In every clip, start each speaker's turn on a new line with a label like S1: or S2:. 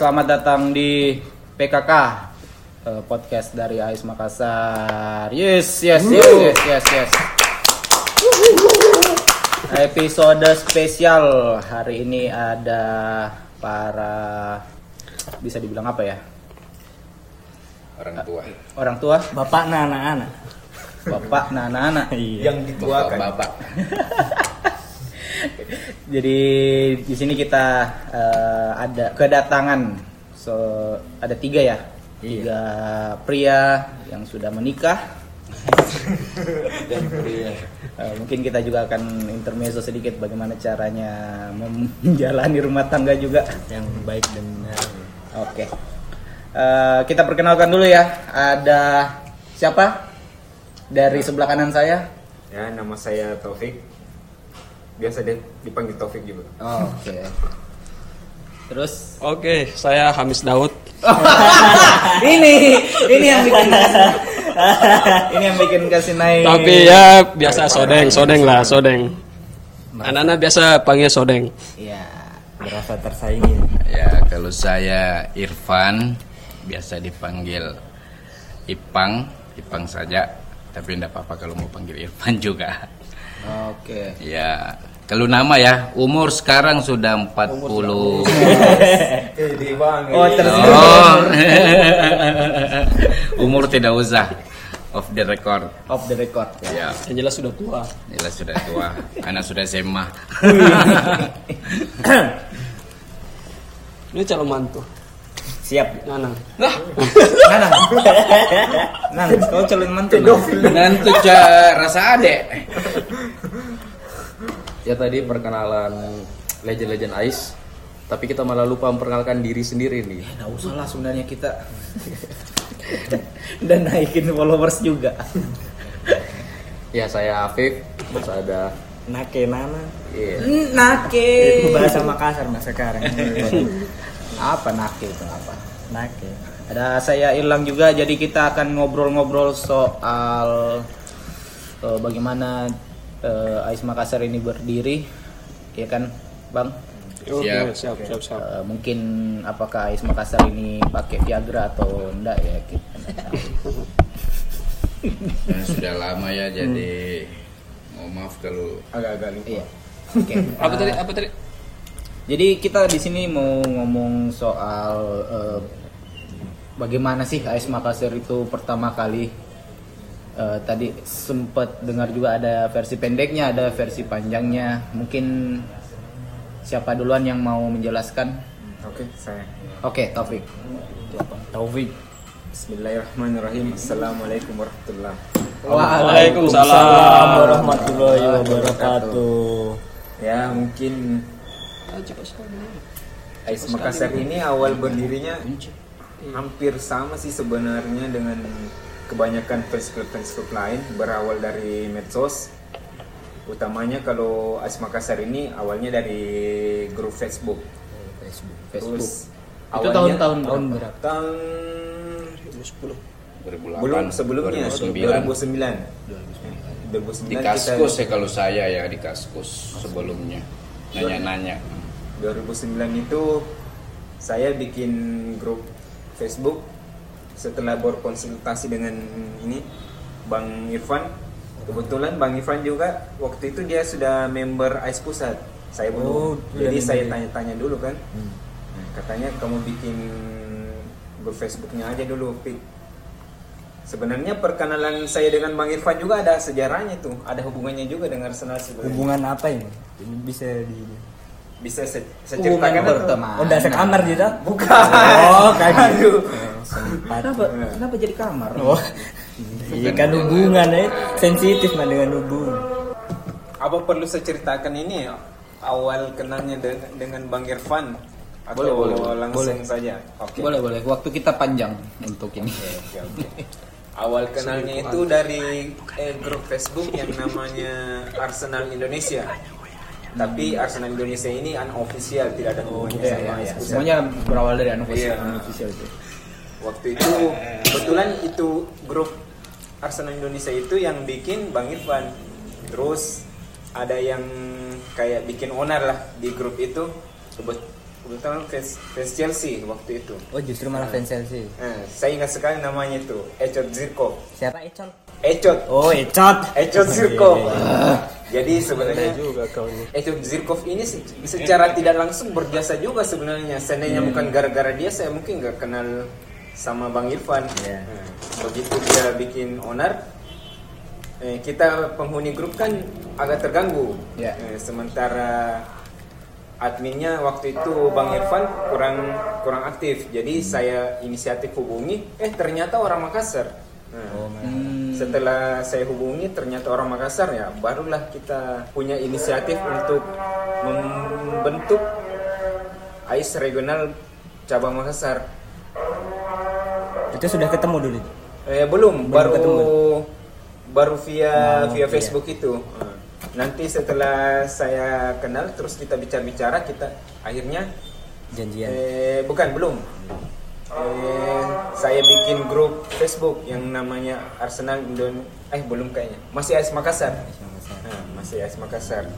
S1: selamat datang di PKK eh, podcast dari AIS Makassar. Yes, yes, yes, yes, yes, yes. Episode spesial hari ini ada para bisa dibilang apa ya?
S2: orang tua
S1: Orang tua,
S3: Bapak nah anak-anak.
S1: bapak, nah anak-anak.
S3: Iya.
S4: yang dituakan.
S2: bapak
S1: Jadi di sini kita eh, ada kedatangan so ada tiga ya, tiga pria yang sudah menikah.
S2: dan pria
S1: Eh, mungkin kita juga akan intermezzo sedikit bagaimana caranya menjalani rumah tangga juga.
S3: Yang baik dan benar.
S1: Oke, Eh, kita perkenalkan dulu ya. Ada siapa dari sebelah kanan saya?
S4: Ya, nama saya Taufik. Biasa dia dipanggil Taufik juga.
S1: Oke. Terus
S5: Oke, saya Hamis Daud.
S1: ini ini yang bikin ini yang bikin kasih naik.
S5: Tapi ya biasa sodeng, sodeng lah, sodeng. Anak-anak biasa panggil sodeng.
S1: Iya.
S3: Berasa tersaingi.
S2: ya kalau saya Irfan biasa dipanggil Ipang Ipang saja tapi tidak apa-apa kalau mau panggil Irfan juga
S1: Oke.
S2: ya kalau nama ya umur sekarang sudah 40
S4: Eh, di bang.
S1: Oh, terus
S2: oh umur tidak usah off the record
S1: off the record.
S2: ya
S5: Yang jelas sudah tua.
S2: jelas sudah tua anak sudah SMA
S5: Ini calon mantu.
S1: Siap.
S5: Nana.
S1: Nana. Nana, kau calon mantu.
S2: Nanti ca rasa adek
S6: Ya tadi perkenalan legend-legend Ice, tapi kita malah lupa memperkenalkan diri sendiri nih.
S1: Nggak usah lah sebenarnya kita. Dan naikin followers juga.
S6: Ya saya Afif, terus ada
S3: Nake nana.
S6: iya,
S1: Nake.
S3: Itu bahasa Makassar mas sekarang.
S1: Apa nake itu apa?
S3: Nake.
S1: Ada saya Irlang juga, jadi kita akan ngobrol-ngobrol soal eh, bagaimana eh, Ais Makassar ini berdiri, ya kan, Bang?
S2: Siap.
S5: siap, siap, siap.
S1: Eh, mungkin apakah Ais Makassar ini pakai Viagra atau enggak ya? Kita.
S2: Nah, sudah lama ya jadi mohon maaf kalau
S4: Agak-agak lupa.
S1: Iya. Oke.
S5: Apa tadi? Apa tadi?
S1: Jadi kita di sini mau ngomong soal eh, bagaimana sih AS Makassar itu pertama kali eh, tadi sempat dengar juga ada versi pendeknya, ada versi panjangnya. Mungkin siapa duluan yang mau menjelaskan?
S4: Oke, saya.
S1: Oke, Taufik.
S3: Taufik.
S4: Bismillahirrahmanirrahim. Assalamualaikum warahmatullahi
S5: Waalaikumsalam.
S3: warahmatullahi wabarakatuh.
S4: Ya, mungkin Ais Makassar ini awal berdirinya hampir sama sih sebenarnya dengan kebanyakan fans club fans club lain berawal dari medsos. Utamanya kalau Ais Makassar ini awalnya dari grup Facebook.
S1: Facebook.
S4: Terus
S1: Itu
S4: awalnya-
S1: tahun-tahun berapa?
S4: Tahun
S2: 2008
S4: belum sebelumnya
S2: 2009
S4: 2009. 2009
S2: di kaskus ya kalau saya ya di kaskus sebelumnya nanya-nanya
S4: 2009 itu saya bikin grup Facebook. Setelah berkonsultasi dengan ini Bang Irfan. Kebetulan Bang Irfan juga waktu itu dia sudah member AIS Pusat. Saya
S3: Oh,
S4: belum
S3: udah
S4: jadi saya
S3: ya?
S4: tanya-tanya dulu kan. Nah, katanya kamu bikin grup Facebooknya aja dulu Pik sebenarnya perkenalan saya dengan Bang Irfan juga ada sejarahnya tuh. Ada hubungannya juga dengan Arsenal sebenarnya.
S3: Hubungan apa ini? Ini bisa di
S4: bisa se- saya
S1: Hubungan
S4: ceritakan atau-
S1: berteman.
S3: Oh, udah sekamar gitu?
S4: Bukan.
S3: Oh, kayak gitu.
S1: Kenapa? Kenapa jadi kamar?
S3: Oh. Iya kan hubungan ya sensitif mah dengan hubungan.
S4: Apa perlu saya ceritakan ini ya? awal kenalnya de- dengan Bang Irfan? Atau
S1: Boleh, boleh,
S4: langsung saja? Oke.
S1: Boleh, boleh. Waktu kita panjang untuk ini.
S4: Oke, oke. Awal kenalnya itu dari eh, grup Facebook yang namanya Arsenal Indonesia. Tapi Arsenal Indonesia ini unofficial, tidak ada hubungannya
S1: Iya,
S4: sama
S1: iya, iya. Semuanya berawal dari unofficial,
S4: Iya.
S1: unofficial itu.
S4: Waktu itu kebetulan itu grup Arsenal Indonesia itu yang bikin Bang Irfan. Terus ada yang kayak bikin owner lah di grup itu. Kebet- kebetulan fans, fans Chelsea waktu itu.
S3: Oh justru malah fans Chelsea.
S4: Nah, saya ingat sekali namanya itu Echot Zirkov.
S3: Siapa Ecol?
S4: Echot,
S3: Oh Ecot.
S4: Echot Zirkov.
S3: Iya, iya,
S4: Jadi sebenarnya
S5: juga kau ini.
S4: Echot Zirkov ini se- secara tidak langsung berjasa juga sebenarnya. Seandainya bukan gara-gara dia, saya mungkin nggak kenal sama Bang Irfan.
S3: Iya.
S4: Nah, begitu dia bikin owner, eh, kita penghuni grup kan agak terganggu.
S1: Iya.
S4: Eh, sementara adminnya waktu itu Bang Irfan kurang kurang aktif. Jadi saya inisiatif hubungi, eh ternyata orang Makassar. Nah,
S1: Hmm.
S4: Setelah saya hubungi ternyata orang Makassar ya, barulah kita punya inisiatif untuk membentuk AIS regional cabang Makassar.
S3: Itu sudah ketemu dulu.
S4: Eh, belum, baru
S3: ketemu.
S4: baru via
S3: Oh,
S4: via
S3: iya.
S4: Facebook itu. Nah, Nanti setelah saya kenal terus kita bicara-bicara kita akhirnya
S3: Janjian.
S4: eh bukan belum. Eh, saya bikin grup Facebook yang namanya Arsenal Indon eh belum kayaknya. Masih AS Makassar. Nah, masih AS Makassar.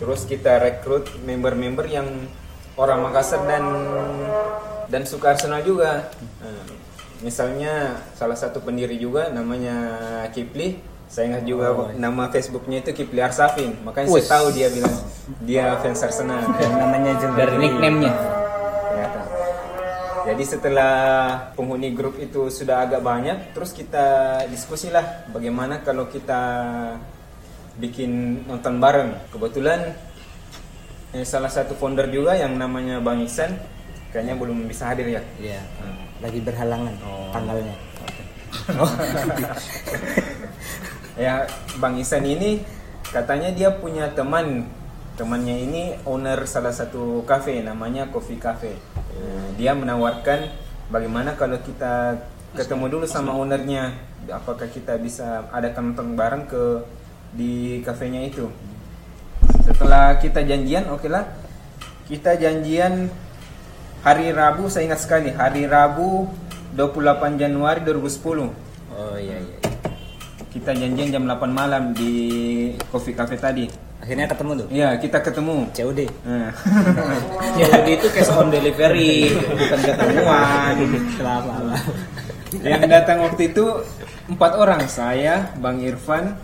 S4: Terus kita rekrut member-member yang orang Makassar dan dan suka Arsenal juga. Nah, misalnya salah satu pendiri juga namanya Kipli. Saya ingat juga nama Facebooknya itu Kipli Arsafin. Makanya
S1: Wus.
S4: saya tahu dia bilang dia fans Arsenal.
S3: Dan namanya juga.
S1: Dari nickname-nya.
S4: Jadi setelah penghuni grup itu sudah agak banyak, terus kita diskusi lah bagaimana kalau kita bikin nonton bareng. Kebetulan eh, salah satu founder juga yang namanya Bang Iksan kayaknya belum bisa hadir ya.
S3: Iya. Lagi berhalangan tanggalnya.
S4: Ya Bang Iksan ini katanya dia punya teman temannya ini owner salah satu cafe namanya Coffee Cafe. Eh, Dia menawarkan bagaimana kalau kita ketemu dulu sama ownernya, apakah kita bisa adakan nonton bareng ke di kafenya itu. Setelah kita janjian, oke lah, kita janjian hari Rabu, saya ingat sekali hari Rabu 28 Januari 2010
S3: Oh iya iya.
S4: kita janjian jam 8 malam di Coffee Cafe tadi.
S3: Akhirnya ketemu tuh.
S4: Iya, kita ketemu.
S3: COD.
S4: Nah.
S1: Ya jadi itu cash on delivery, bukan ketemuan.
S3: Lama-lama.
S4: yang datang waktu itu empat orang, saya, Bang Irfan,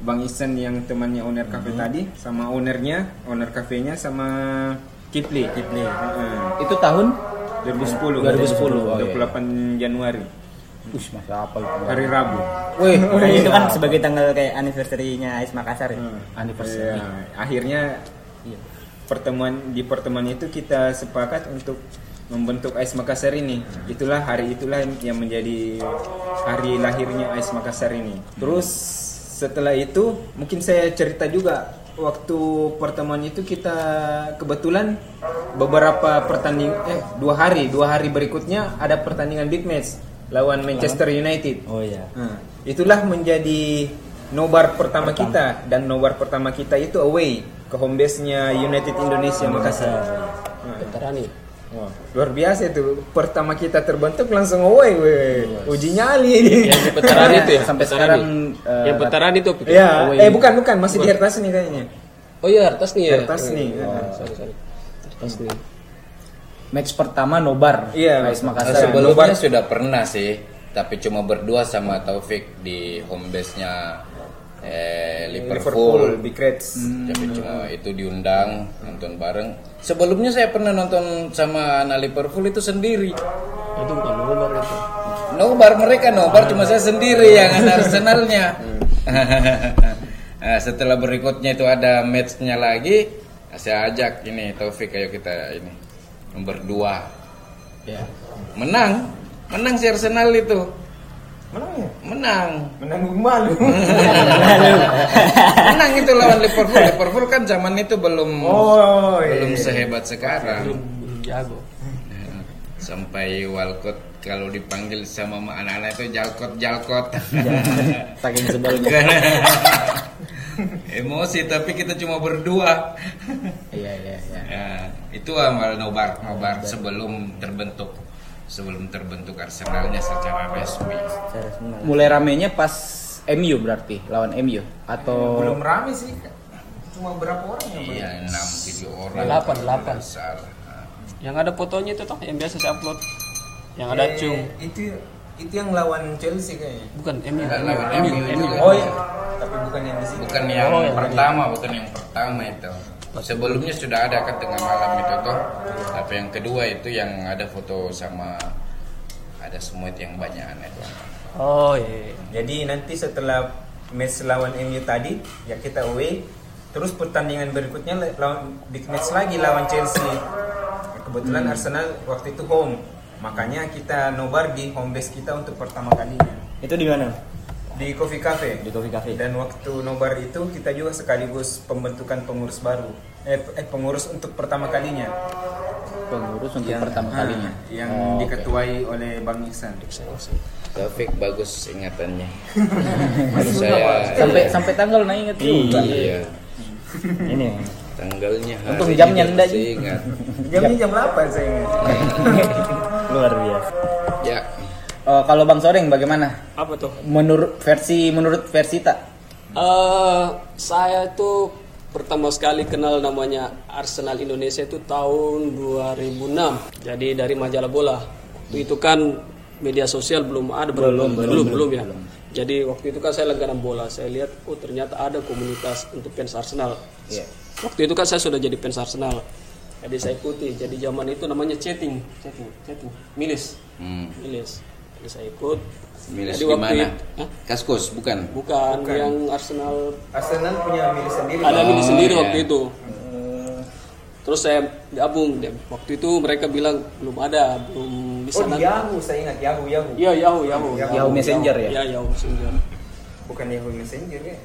S4: Bang Isen yang temannya owner cafe tadi, sama ownernya, owner kafenya, sama Kipli. Kipli.
S1: Itu tahun
S4: 2010.
S1: 2010, oh,
S4: 28 Januari,
S1: Ush, masa apa itu?
S4: hari Rabu.
S1: Wih,
S3: Makanya itu kan sebagai tanggal kayak anniversary-nya Ais Makassar ya.
S1: anniversary.
S4: Iya, akhirnya pertemuan di pertemuan itu kita sepakat untuk membentuk AIS Makassar ini. Itulah hari itulah yang menjadi hari lahirnya AIS Makassar ini. Terus setelah itu mungkin saya cerita juga waktu pertemuan itu kita kebetulan beberapa pertanding eh dua hari dua hari berikutnya ada pertandingan big match lawan Manchester United.
S3: Oh iya.
S4: Nah, itulah menjadi nobar pertama kita dan nobar pertama kita itu away ke home base-nya United Indonesia Makassar. Nah,
S5: Veterani.
S4: wah, luar biasa itu. Pertama kita terbentuk langsung away, weh. Uji nyali ini.
S5: Yang di veteran itu ya.
S1: Sampai
S5: veteran
S1: sekarang, eh,
S5: yang veteran itu.
S4: Ya, eh bukan bukan masih di atas nih kayaknya.
S5: Oh iya, Hartas nih ya.
S4: Hartas nih.
S5: Oh, sorry, sorry. Hartas nih.
S1: Match pertama nobar.
S4: Iya,
S1: AS
S2: Nah,
S1: Makassar.
S2: sebelumnya sudah pernah sih, tapi cuma berdua sama Taufik di home base-nya eh, Liverpool.
S4: Big Reds.
S2: Tapi cuma itu diundang nonton bareng. Sebelumnya saya pernah nonton sama anak Liverpool itu sendiri.
S5: Itu bukan nomor itu.
S2: Nobar mereka nobar cuma saya sendiri yang anak Arsenalnya. nah, setelah berikutnya itu ada matchnya lagi, saya ajak ini Taufik ayo kita ini berdua.
S1: Ya.
S2: Menang, menang si Arsenal itu.
S4: Menang ya?
S2: Menang.
S4: Menanggung malu.
S2: Menang itu lawan Liverpool. Liverpool kan zaman itu belum
S4: oh, iya.
S2: belum sehebat sekarang.
S5: Belum jago.
S2: Nah, Sampai Walcott kalau dipanggil sama anak-anak itu jalkot jalkot.
S3: Saking sebelnya.
S2: Emosi tapi kita cuma berdua.
S1: Iya, iya, iya.
S2: Ya, itu amal nobar nobar sebelum terbentuk sebelum terbentuk Arsenalnya secara resmi.
S1: Mulai ramenya pas MU berarti lawan MU atau
S4: belum rame sih. Cuma berapa orang yang
S2: Iya enam tujuh orang.
S5: Delapan, delapan. Yang ada fotonya itu toh yang biasa saya upload. Yang ada
S4: Eh,
S5: cung.
S4: Itu itu yang lawan Chelsea kayaknya.
S5: Bukan MU. MU,
S2: MU.
S4: Oh iya, tapi bukan yang di sini.
S2: bukan yang pertama bukan yang pertama itu sebelumnya sudah ada kan tengah malam itu toh tapi yang kedua itu yang ada foto sama ada semut yang banyak itu
S5: Oh iya.
S4: Jadi nanti setelah match lawan MU tadi yang kita away, terus pertandingan berikutnya la- lawan big match lagi lawan Chelsea. Kebetulan Arsenal waktu itu home, makanya kita nobar di home base kita untuk pertama kalinya
S3: Itu di mana?
S4: di Coffee Cafe.
S3: Di Coffee Cafe.
S4: Dan waktu nobar itu kita juga sekaligus pembentukan pengurus baru, eh, eh, pengurus untuk pertama kalinya
S1: Pengurus untuk
S4: yang
S1: pertama kalinya.
S4: yang
S1: Oh,
S4: diketuai oleh Bang Iksan.
S2: Taufik bagus ingatannya saya
S1: Sampai sampai tanggal nah ingat juga.
S2: iya
S3: Ini.
S2: tanggalnya hari
S1: Untung jamnya ndak,
S2: ingat
S4: Jamnya jam 8 saya ingat.
S3: Luar biasa.
S2: ya
S1: Oh, kalau Bang Sodeng bagaimana?
S5: Apa tuh?
S1: Menurut versi menurut versi tak?
S5: Eh, saya itu pertama sekali kenal namanya Arsenal Indonesia itu tahun 2006. Jadi dari majalah bola. Waktu itu kan media sosial belum ada belum belum, belum, ya. Jadi waktu itu kan saya langganan bola. Saya lihat oh ternyata ada komunitas untuk fans Arsenal.
S1: Iya.
S5: Waktu itu kan saya sudah jadi fans Arsenal. Jadi saya ikuti. Jadi zaman itu namanya chatting, chatting, chatting, milis,
S2: hmm.
S5: milis. Jadi saya ikut.
S2: milis
S5: Jadi
S2: di
S5: waktu
S2: mana
S5: itu-
S2: kaskus bukan
S5: Bukan, yang Arsenal
S4: Arsenal punya milik sendiri.
S5: ada milih sendiri
S2: iya.
S5: waktu itu. Terus saya gabung. Waktu itu mereka bilang belum ada, belum bisa
S4: Oh
S5: nanti.
S4: Yahoo saya ingat Yahoo Yahoo.
S5: Iya Yahoo, Yahoo,
S1: Yahoo Messenger ya?
S5: Iya Yahoo Messenger.
S4: Bukan Yahoo Messenger ya.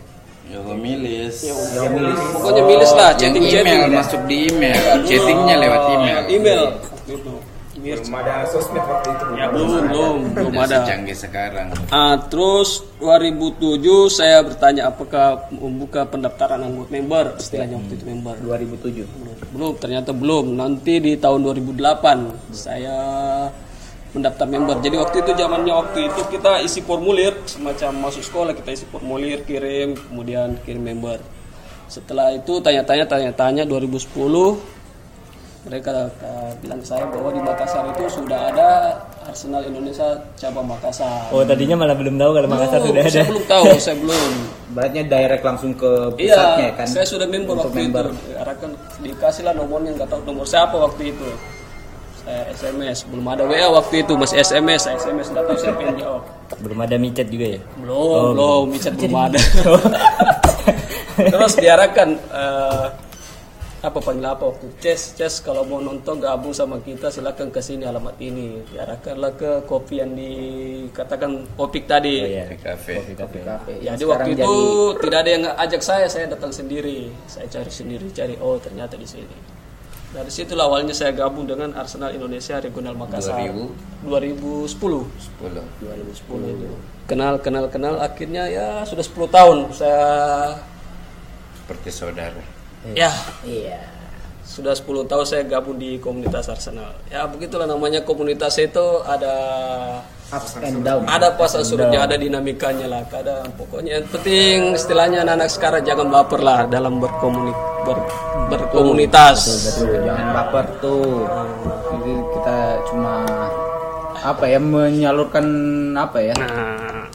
S2: Ya milis
S5: Yahoo. Pokoknya milis lah,
S2: yang
S5: chatting
S2: email
S5: chatting.
S2: masuk di email chattingnya lewat email
S5: Email. Waktu itu. Mir-
S4: Belum ada sosmed waktu itu.
S5: Ya belum, belum, belum ada.
S2: secanggih sekarang
S5: Ah, terus 2007 saya bertanya apakah membuka pendaftaran anggota member istilahnya waktu itu member
S1: 2007.
S5: belum, belum ternyata belum nanti di tahun 2008 saya mendaftar member jadi waktu itu zamannya waktu itu kita isi formulir semacam masuk sekolah kita isi formulir kirim kemudian kirim member setelah itu tanya-tanya tanya-tanya 2010 mereka uh, bilang ke saya bahwa di Makassar itu sudah ada Arsenal Indonesia cabang Makassar
S3: Oh tadinya malah belum tahu kalau Makassar
S5: Belum,
S3: sudah ada.
S5: saya belum tahu saya belum
S1: Beratnya direct langsung ke pusatnya
S5: Iya,
S1: kan?
S5: saya sudah member waktu
S1: member.
S5: itu. Diarahkan dikasih lah nomornya nggak tahu nomor siapa waktu itu. SMS, belum ada WA waktu itu masih SMS, SMS nggak tahu siapa yang jawab.
S3: Belum ada micet juga ya?
S5: Belum, belum, micet belum ada. Terus diarahkan eh, apa panggil apa waktu? Ces, Ces kalau mau nonton gabung sama kita silakan ke sini alamat ini. Diarahkanlah ke kopi yang dikatakan Opik tadi.
S3: Oh iya.
S2: di kafe
S1: Kafe.
S5: Jadi
S1: Yang
S5: waktu itu tidak ada yang ajak saya, saya datang sendiri. Saya cari sendiri, cari oh ternyata di sini. Dari situ awalnya saya gabung dengan Arsenal Indonesia Regional Makassar.
S2: 2000?
S5: 2010.
S2: 10
S5: 2010 itu. Kenal, kenal, kenal. Akhirnya ya sudah 10 tahun saya
S2: seperti saudara
S5: ya
S1: Iya.
S5: sudah 10 tahun saya gabung di komunitas Arsenal. Ya begitulah namanya komunitas itu ada
S1: Ups and down.
S5: ada pasal surutnya, ada dinamikanya lah. Kadang pokoknya yang penting istilahnya anak-anak sekarang jangan baper lah dalam berkomuni ber- berkomunitas.
S1: Betul, jangan baper tuh. Jadi kita cuma apa ya menyalurkan apa ya
S5: Nah,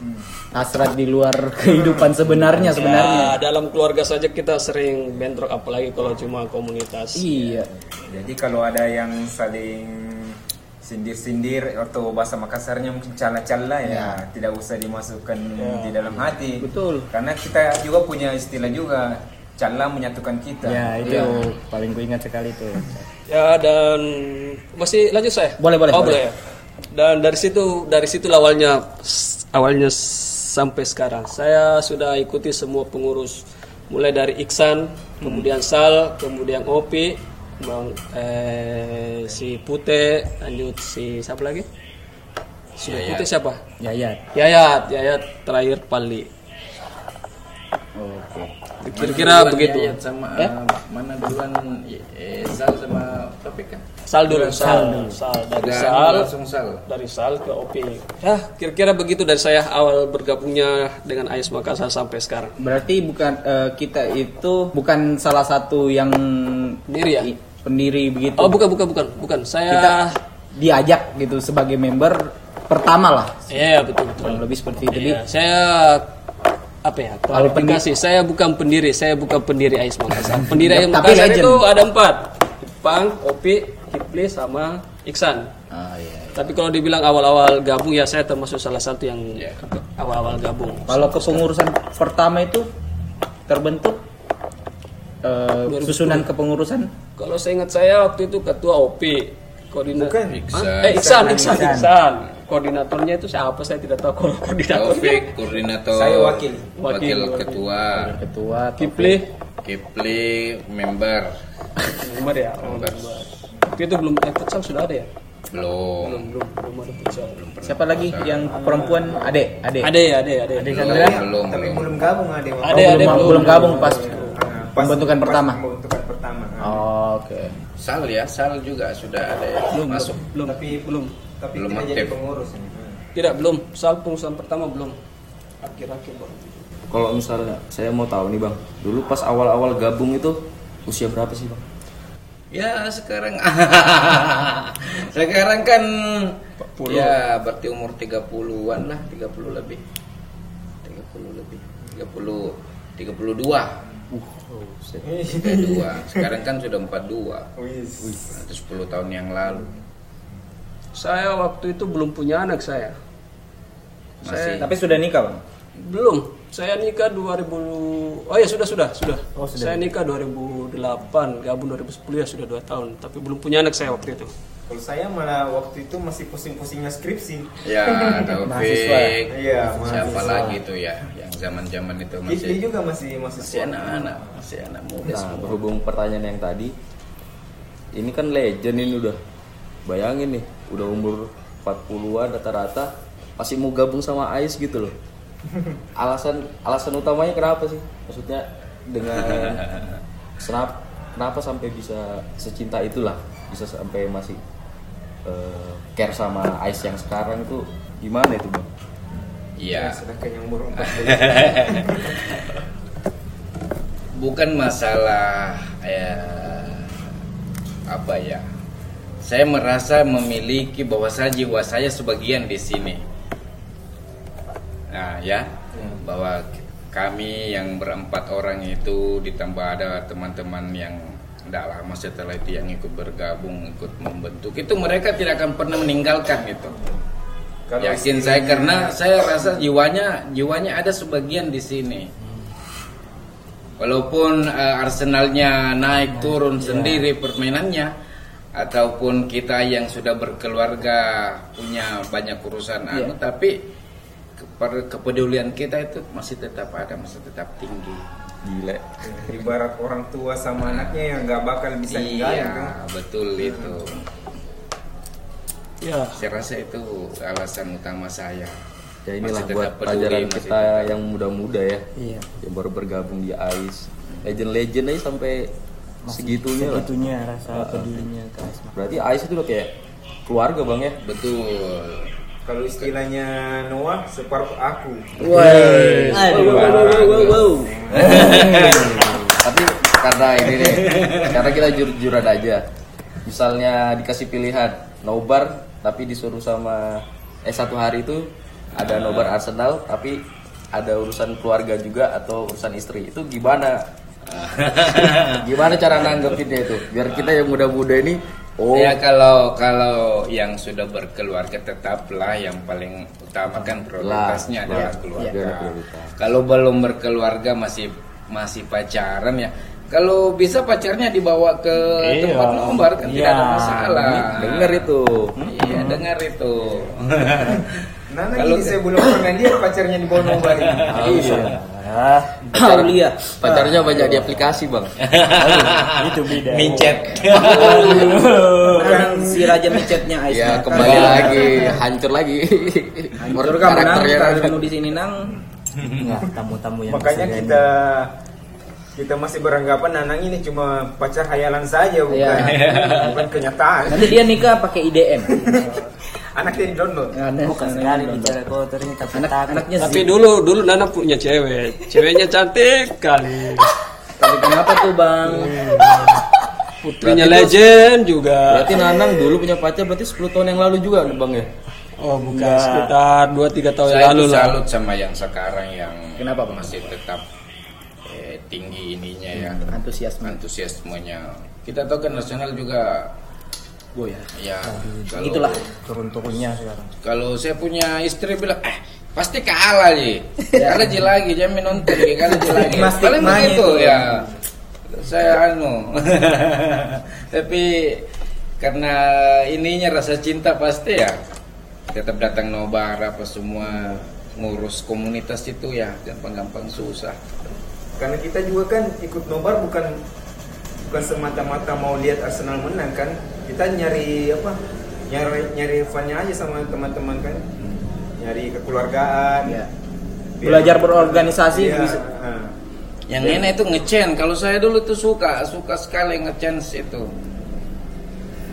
S1: hasrat di luar kehidupan sebenarnya sebenarnya.
S5: ya, dalam keluarga saja kita sering bentrok apalagi kalau cuma komunitas.
S1: Iya.
S4: Jadi kalau ada yang saling sindir-sindir atau bahasa Makassarnya mungkin cala-cala ya, tidak usah dimasukkan di dalam hati.
S1: Betul.
S4: Karena kita juga punya istilah juga cala menyatukan kita.
S3: Ya itu paling ku ingat sekali tuh.
S5: Ya dan masih lanjut saya.
S1: Boleh, boleh,
S5: Oh,
S1: boleh.
S5: boleh. ya. Dan dari situ dari situ awalnya awalnya sampai sekarang saya sudah ikuti semua pengurus mulai dari Iksan, kemudian Sal, kemudian Opi, Bang eh, si Pute, lanjut si siapa lagi? Si
S2: Yayat.
S5: Pute siapa?
S3: Yayat.
S5: Yayat, Yayat terakhir Pali.
S1: Oke.
S5: Kira-kira
S2: Duluan
S5: begitu.
S2: Yayat sama eh, mana duluan eh, Zal sama Topik kan
S5: Sal dulu, Sal, Sal, dari
S2: Udah
S5: Sal,
S2: langsung Sal
S5: dari Sal ke Opi. Ya, kira-kira begitu dari saya awal bergabungnya dengan AS Makassar sampai sekarang.
S1: Berarti bukan eh, kita itu bukan salah satu yang
S5: Sendiri ya?
S1: Pendiri begitu.
S5: Oh bukan bukan bukan bukan. Saya
S1: Kita diajak gitu sebagai member pertama lah.
S5: Iya betul betul.
S1: Kurang lebih seperti itu. Jadi
S5: Iya, saya apa ya klarifikasi saya bukan pendiri saya bukan pendiri Ais Makassar pendiri Ais Makassar itu ada empat Ipang, Opi, Kipli sama Iksan
S1: Ah, iya.
S5: tapi kalau dibilang awal-awal gabung ya saya termasuk salah satu yang awal-awal gabung
S1: Kalau kepengurusan pertama itu terbentuk eh, susunan kepengurusan?
S5: Kalau saya ingat saya waktu itu ketua Opi koordinator
S4: Bukan.
S2: Iksan.
S5: eh Iksan Iksan. Iksan koordinatornya itu siapa? Saya tidak tahu kalau koordinatornya
S2: Taufik koordinator
S4: Saya wakil.
S2: wakil,
S5: Wakil, wakil.
S2: ketua.
S1: Ketua
S5: Kipli.
S2: Kipli. Member.
S5: Nomor ya? Oh,
S2: Member.
S5: waktu itu belum eh, futsal sudah ada ya?
S2: Belum.
S5: Belum belum belum ada futsal.
S1: Siapa lagi yang perempuan? Ade ade.
S5: Ada ya ada ya ada ya.
S2: belum belum,
S4: Tapi
S2: belum.
S4: belum gabung ada.
S1: Oh,
S5: Ada,
S1: belum,
S5: ada,
S1: belum gabung pas
S4: Pas-
S1: pembentukan
S4: pas
S1: pertama
S4: Pembentukan pertama.
S1: Oh, oke
S2: Sal ya Sal juga sudah ada ya
S5: belum
S2: masuk
S5: belum
S4: Tapi
S5: belum
S4: Tapi
S2: Belum
S4: tidak jadi pengurus. ini. Hmm.
S5: tidak belum soal pengurusan pertama belum akhir-akhir baru
S6: Kalau misalnya saya mau tahu nih bang, dulu pas awal-awal gabung itu usia berapa sih bang?
S2: Ya sekarang sekarang kan ya berarti umur 30-an lah, 30 lebih. 30 lebih. 30 32.
S6: Oh, set.
S2: 32. Sekarang kan sudah 42.
S4: Wis.
S2: Itu 10 tahun yang lalu.
S5: saya waktu itu belum punya anak saya.
S2: Masih.
S1: Tapi sudah nikah bang?
S5: Belum. Saya nikah 2000 oh ya sudah sudah sudah, saya nikah. 2008 gabung 2010 ya sudah 2 tahun. Tapi belum punya anak saya waktu itu
S4: Kalau saya malah waktu itu masih pusing-pusingnya skripsi.
S2: ya
S1: Mahasiswa.
S2: Taufik.
S4: Iya,
S2: Siapa
S4: mahasiswa.
S2: lagi tuh ya yang zaman-zaman itu
S4: Kipli
S2: masih
S4: juga masih masih
S2: masih anak-anak, masih anak muda
S6: Nah,
S2: semua.
S6: berhubung pertanyaan yang tadi, ini kan legend ini udah. Bayangin nih, udah umur 40-an rata-rata masih mau gabung sama Ais gitu loh. Alasan alasan utamanya kenapa sih? Maksudnya dengan kenapa, kenapa sampai bisa secinta itulah, bisa sampai masih eh, care sama Ais yang sekarang itu gimana itu, Bang?
S2: Iya.
S4: Sudah kenyang umur 40.
S2: bukan masalah ya apa ya saya merasa memiliki bahwa saya jiwa saya sebagian di sini nah ya bahwa kami yang berempat orang itu ditambah ada teman-teman yang tidak lama setelah itu yang ikut bergabung ikut membentuk. Itu mereka tidak akan pernah meninggalkan itu.
S4: Kalau
S2: yakin saya karena saya rasa jiwanya jiwanya ada sebagian di sini. Walaupun eh, Arsenalnya naik turun sendiri permainannya ataupun kita yang sudah berkeluarga punya banyak urusan anu tapi kepedulian kita itu masih tetap ada masih tetap tinggi
S6: Gila.
S4: ibarat orang tua sama anaknya yang nggak bakal bisa ninggalin kan.
S2: iya betul itu
S5: ya
S2: saya rasa itu alasan utama saya
S6: Ya inilah
S2: Masih
S6: buat
S2: peduli,
S6: pelajaran
S2: masih
S6: kita
S2: tetap-
S6: yang muda-muda ya.
S3: Iya.
S6: Yang baru bergabung di AIS. Legend-legend aja sampai segitunya lah.
S3: Segitunya rasa pedulinya ke Asma.
S6: Berarti AIS itu udah kayak keluarga bang ya.
S2: betul
S4: Kalau istilahnya Noah separuh aku.
S3: Aduh.
S6: Tapi karena ini nih, karena kita jujur-jujuran aja. Misalnya dikasih pilihan nobar tapi disuruh sama eh satu hari itu ada nobar Arsenal tapi ada urusan keluarga juga atau urusan istri itu gimana? gimana cara nanggepinnya itu? Biar kita yang muda-muda ini oh
S2: Ya kalau kalau yang sudah berkeluarga tetaplah yang paling utama kan prioritasnya
S6: Lah,
S2: adalah
S6: lah,
S2: keluarga.
S6: prioritas.
S2: Kalau belum berkeluarga masih masih pacaran ya. Kalau bisa pacarnya dibawa ke
S3: Iya.
S2: tempat nobar kan tidak ada
S3: Iya.
S2: masalah.
S6: denger itu.
S2: Iya, dengar itu.
S4: Nana
S2: Kalau-
S4: ini saya belum pernah lihat pacarnya di bawah nobar ini.
S2: iya.
S3: Ah,
S1: Aulia
S6: Pacarnya banyak di aplikasi bang.
S3: itu beda.
S2: Micet.
S1: Bukan si raja micetnya Ais
S6: Ya kembali lagi, hancur lagi.
S1: Hancur kamu nang
S6: Karakternya kan.
S1: kamu di sini nang
S3: Enggak, tamu-tamu yang
S4: Makanya kita kita masih beranggapan Nanang ini cuma pacar hayalan saja bukan
S1: Iya.
S4: bukan kenyataan.
S1: nanti dia nikah pakai IDM
S4: Anaknya di download.
S3: gani. Bukan sekali bicara kotor ini tapi
S1: anak
S3: takut.
S1: anaknya
S5: tapi dulu dulu Nana punya cewek ceweknya cantik kali
S1: tapi kenapa tuh bang
S5: putrinya legend juga.
S6: Berarti Nanang dulu punya pacar berarti 10 tahun yang lalu juga Bang ya?
S5: Oh bukan sekitar 2-3 tahun
S2: Saya
S5: yang lalu lah.
S2: salut sama yang sekarang yang
S1: Kenapa, Bang?
S2: masih tetap eh, tinggi ininya ya
S1: Antusiasme.
S2: antusiasmenya. Kita tahu kan nasional juga
S1: Gue ya.
S2: ya kalau,
S1: Itulah.
S3: turun-turunnya sekarang
S2: Kalau saya punya istri bilang eh pasti kalah ji, kalah ji lagi jangan nonton ji, kalah ji lagi.
S1: Mas
S2: Paling begitu
S1: itu.
S2: ya. Saya anu, tapi karena ininya rasa cinta pasti ya tetap datang nobar apa semua ngurus komunitas itu ya gampang-gampang susah.
S4: Karena kita juga kan ikut nobar bukan bukan semata-mata mau lihat Arsenal menang kan. Kita nyari apa? Nyari nyari funnya aja sama teman-teman kan. Nyari kekeluargaan.
S1: Ya. Belajar berorganisasi
S4: Iya,
S1: bisa.
S2: Yang nenek itu ngecen, kalau saya dulu tuh suka, suka sekali ngecen itu.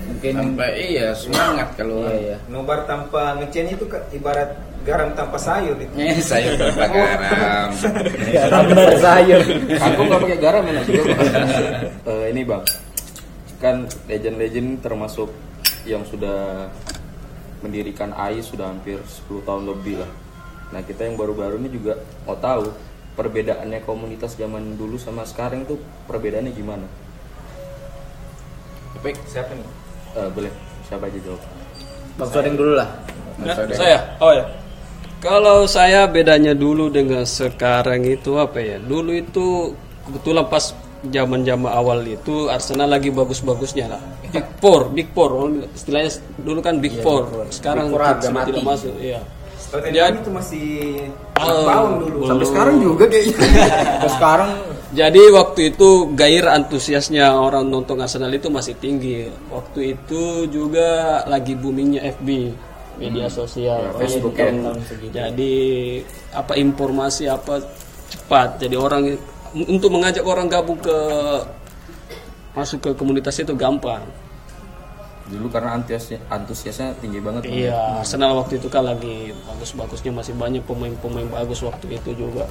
S1: Mungkin
S2: Sampai iya semangat kalau
S1: Iya, iya.
S4: Nobar tanpa ngecen itu kan ibarat garam tanpa sayur itu.
S2: Eh, saya tanpa garam.
S1: garam sayur.
S6: Aku nggak pakai garam enak juga. Bang. Eh, ini bang, kan legend-legend termasuk yang sudah mendirikan AI sudah hampir 10 tahun lebih lah. Nah kita yang baru-baru ini juga mau tahu perbedaannya komunitas zaman dulu sama sekarang itu perbedaannya gimana?
S2: Tapi
S4: Siapa nih?
S6: Eh, boleh siapa aja jawab?
S1: Bang Sodeng dulu lah.
S5: Ya, saya, oh ya. Kalau saya bedanya dulu dengan sekarang itu apa ya? Dulu itu kebetulan pas zaman-zaman awal itu Arsenal lagi bagus-bagusnya lah. Big Four, Big Four, istilahnya dulu kan Big Four. Sekarang
S1: Big Four mati.
S5: tidak masuk, iya.
S4: Tottenham
S5: Ya.
S4: itu masih
S5: Oh,
S4: bawang dulu.
S5: belum.
S4: Sampai sekarang juga kayaknya.
S1: Terus sekarang
S5: Jadi waktu itu gairah antusiasnya orang nonton Arsenal itu masih tinggi. Waktu itu juga lagi boomingnya FB, media sosial,
S6: Facebook
S5: Iya,
S6: ya.
S5: tahun. Jadi apa informasi apa cepat. Jadi orang untuk mengajak orang gabung ke masuk ke komunitas itu gampang.
S6: Dulu karena antusiasnya, antusiasnya tinggi banget. Bang.
S5: Iya, Arsenal waktu itu kan lagi bagus-bagusnya masih banyak pemain-pemain bagus waktu itu juga.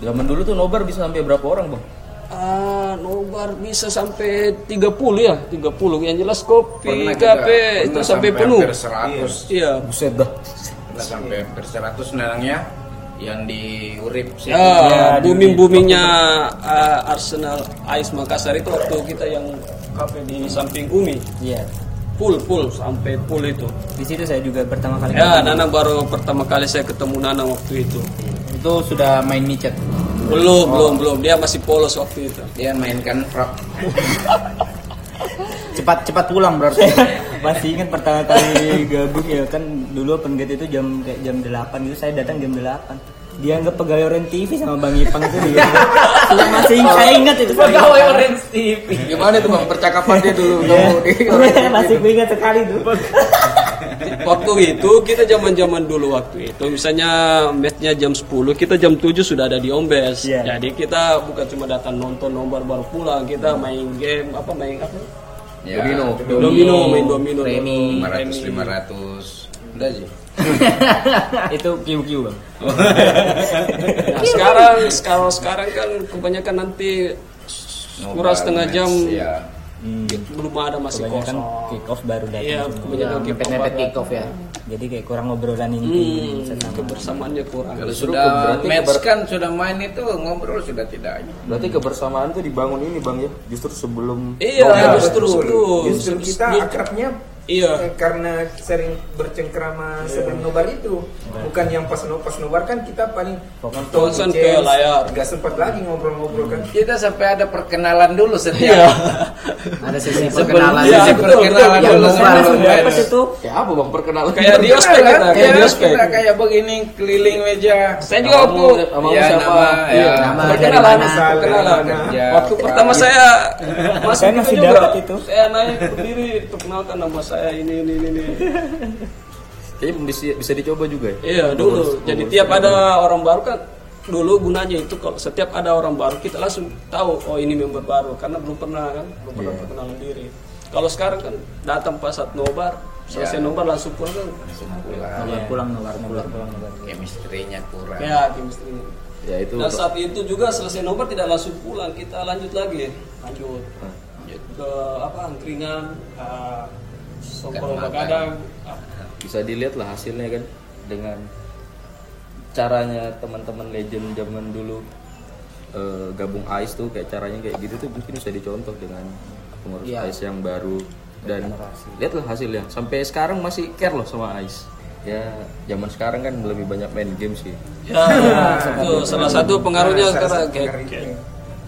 S6: Zaman dulu tuh nobar bisa sampai berapa orang bang?
S5: Ah, nobar bisa sampai 30 ya, 30. Yang jelas kopi, kafe itu
S2: pernah
S5: sampai penuh.
S2: hampir 100.
S5: Iya.
S6: Buset dah.
S2: Sampai hampir 100 nenangnya yang di Urip sih.
S5: Ya, booming boomingnya ah, Arsenal Ais Makassar itu waktu kita yang kafe di samping Umi.
S3: iya
S5: Full full sampai full itu.
S3: di situ saya juga pertama kali
S5: Ya, Nana baru pertama kali saya ketemu Nana waktu itu.
S1: itu sudah main micet.
S5: Belum, belum, belum. Dia masih polos waktu itu.
S2: Dia mainkan frog.
S1: Cepat cepat pulang berarti.
S3: masih ingat pertama kali gabung ya kan dulu open gate itu jam kayak jam 8 gitu saya datang jam 8 dia anggap pegawai Orange TV sama Bang Ipang itu dia Saya masih saya ingat itu
S1: Pegawai Orange TV.
S6: Gimana tuh bang percakapan dia dulu?
S3: Iya.
S6: Kamu di-
S3: masih gue ingat sekali tuh
S5: Waktu itu kita zaman-zaman dulu waktu itu misalnya matchnya jam 10 kita jam 7 sudah ada di Ombes.
S3: Iya.
S5: Jadi kita bukan cuma datang nonton nomor baru pulang, kita main game apa main apa?
S2: Ya,
S6: Domino.
S5: Domino, main domino.
S1: Remi.
S2: 500 500. Udah sih.
S3: itu QQ bang
S5: Nah, sekarang sekarang sekarang kan kebanyakan nanti kurang setengah jam
S2: Ya.
S5: belum ada masih
S3: kebanyakan
S5: kosong.
S3: kick off baru datang
S5: Iya, kebanyakan kick off
S1: kick off ya.
S3: jadi kayak kurang ngobrolan inti
S5: Hmm, kebersamaannya kurang.
S2: Kalau
S6: Justru
S2: sudah
S6: berarti
S2: match
S6: keber-
S2: kan sudah main itu ngobrol sudah tidak.
S6: Berarti kebersamaan tuh dibangun ini bang ya, justru sebelum
S5: Iya,
S2: Ya,
S5: justru itu.
S4: Justru kita akrabnya
S5: Iya.
S4: eh, karena sering bercengkrama sebelum nobar itu. Bukan yang pas no, pas nobar kan kita paling
S5: Fokusan ke layar.
S4: Gak sempat lagi ngobrol-ngobrol kan.
S2: Kita sampai ada perkenalan dulu
S5: Iya.
S2: setiap.
S1: Ada sesi perkenalan.
S5: Iya,
S2: Sesi
S5: betul,
S2: perkenalan
S1: betul.
S2: dulu
S1: nobar.
S2: match.
S3: Pas itu
S6: kayak apa bang perkenalan?
S5: Kayak di ospek kita, kayak di
S2: Kayak
S5: ospek.
S2: kita kayak begini keliling meja.
S5: Saya juga
S6: namamu
S2: Ya,
S6: siapa?
S2: nama,
S6: Iya.
S2: ya.
S1: Nama
S5: perkenalan, perkenalan. Waktu pertama saya masuk
S3: Saya
S5: itu juga. Saya naik berdiri, perkenalkan nama saya ini ini ini. ini.
S6: Kayaknya bisa, bisa dicoba juga ya.
S5: Iya dulu. Jadi tiap ada orang baru kan dulu gunanya itu kalau setiap ada orang baru kita langsung tahu oh ini member baru karena belum pernah kan belum pernah perkenalan diri. Kalau sekarang kan datang pas saat nobar, selesai nobar langsung pulang kan.
S1: Nobar pulang nobar pulang.
S2: Chemistry-nya kurang.
S5: Ya, chemistry.
S6: Ya itu.
S5: Dan saat itu juga selesai nobar tidak langsung pulang, kita lanjut lagi, lanjut. ke apa angkringan, uh, begadang.
S6: bisa dilihat lah hasilnya kan dengan caranya teman-teman legend zaman dulu eh, gabung Ais tuh kayak caranya kayak gitu tuh mungkin bisa dicontoh dengan pengurus
S1: Iya.
S6: Ais yang baru. Dan lihatlah hasilnya. Sampai sekarang masih care loh sama Ais ya zaman sekarang kan lebih banyak main game sih.
S5: Ya, itu salah satu pengaruhnya
S4: Nah,
S5: karena kayak, kayak-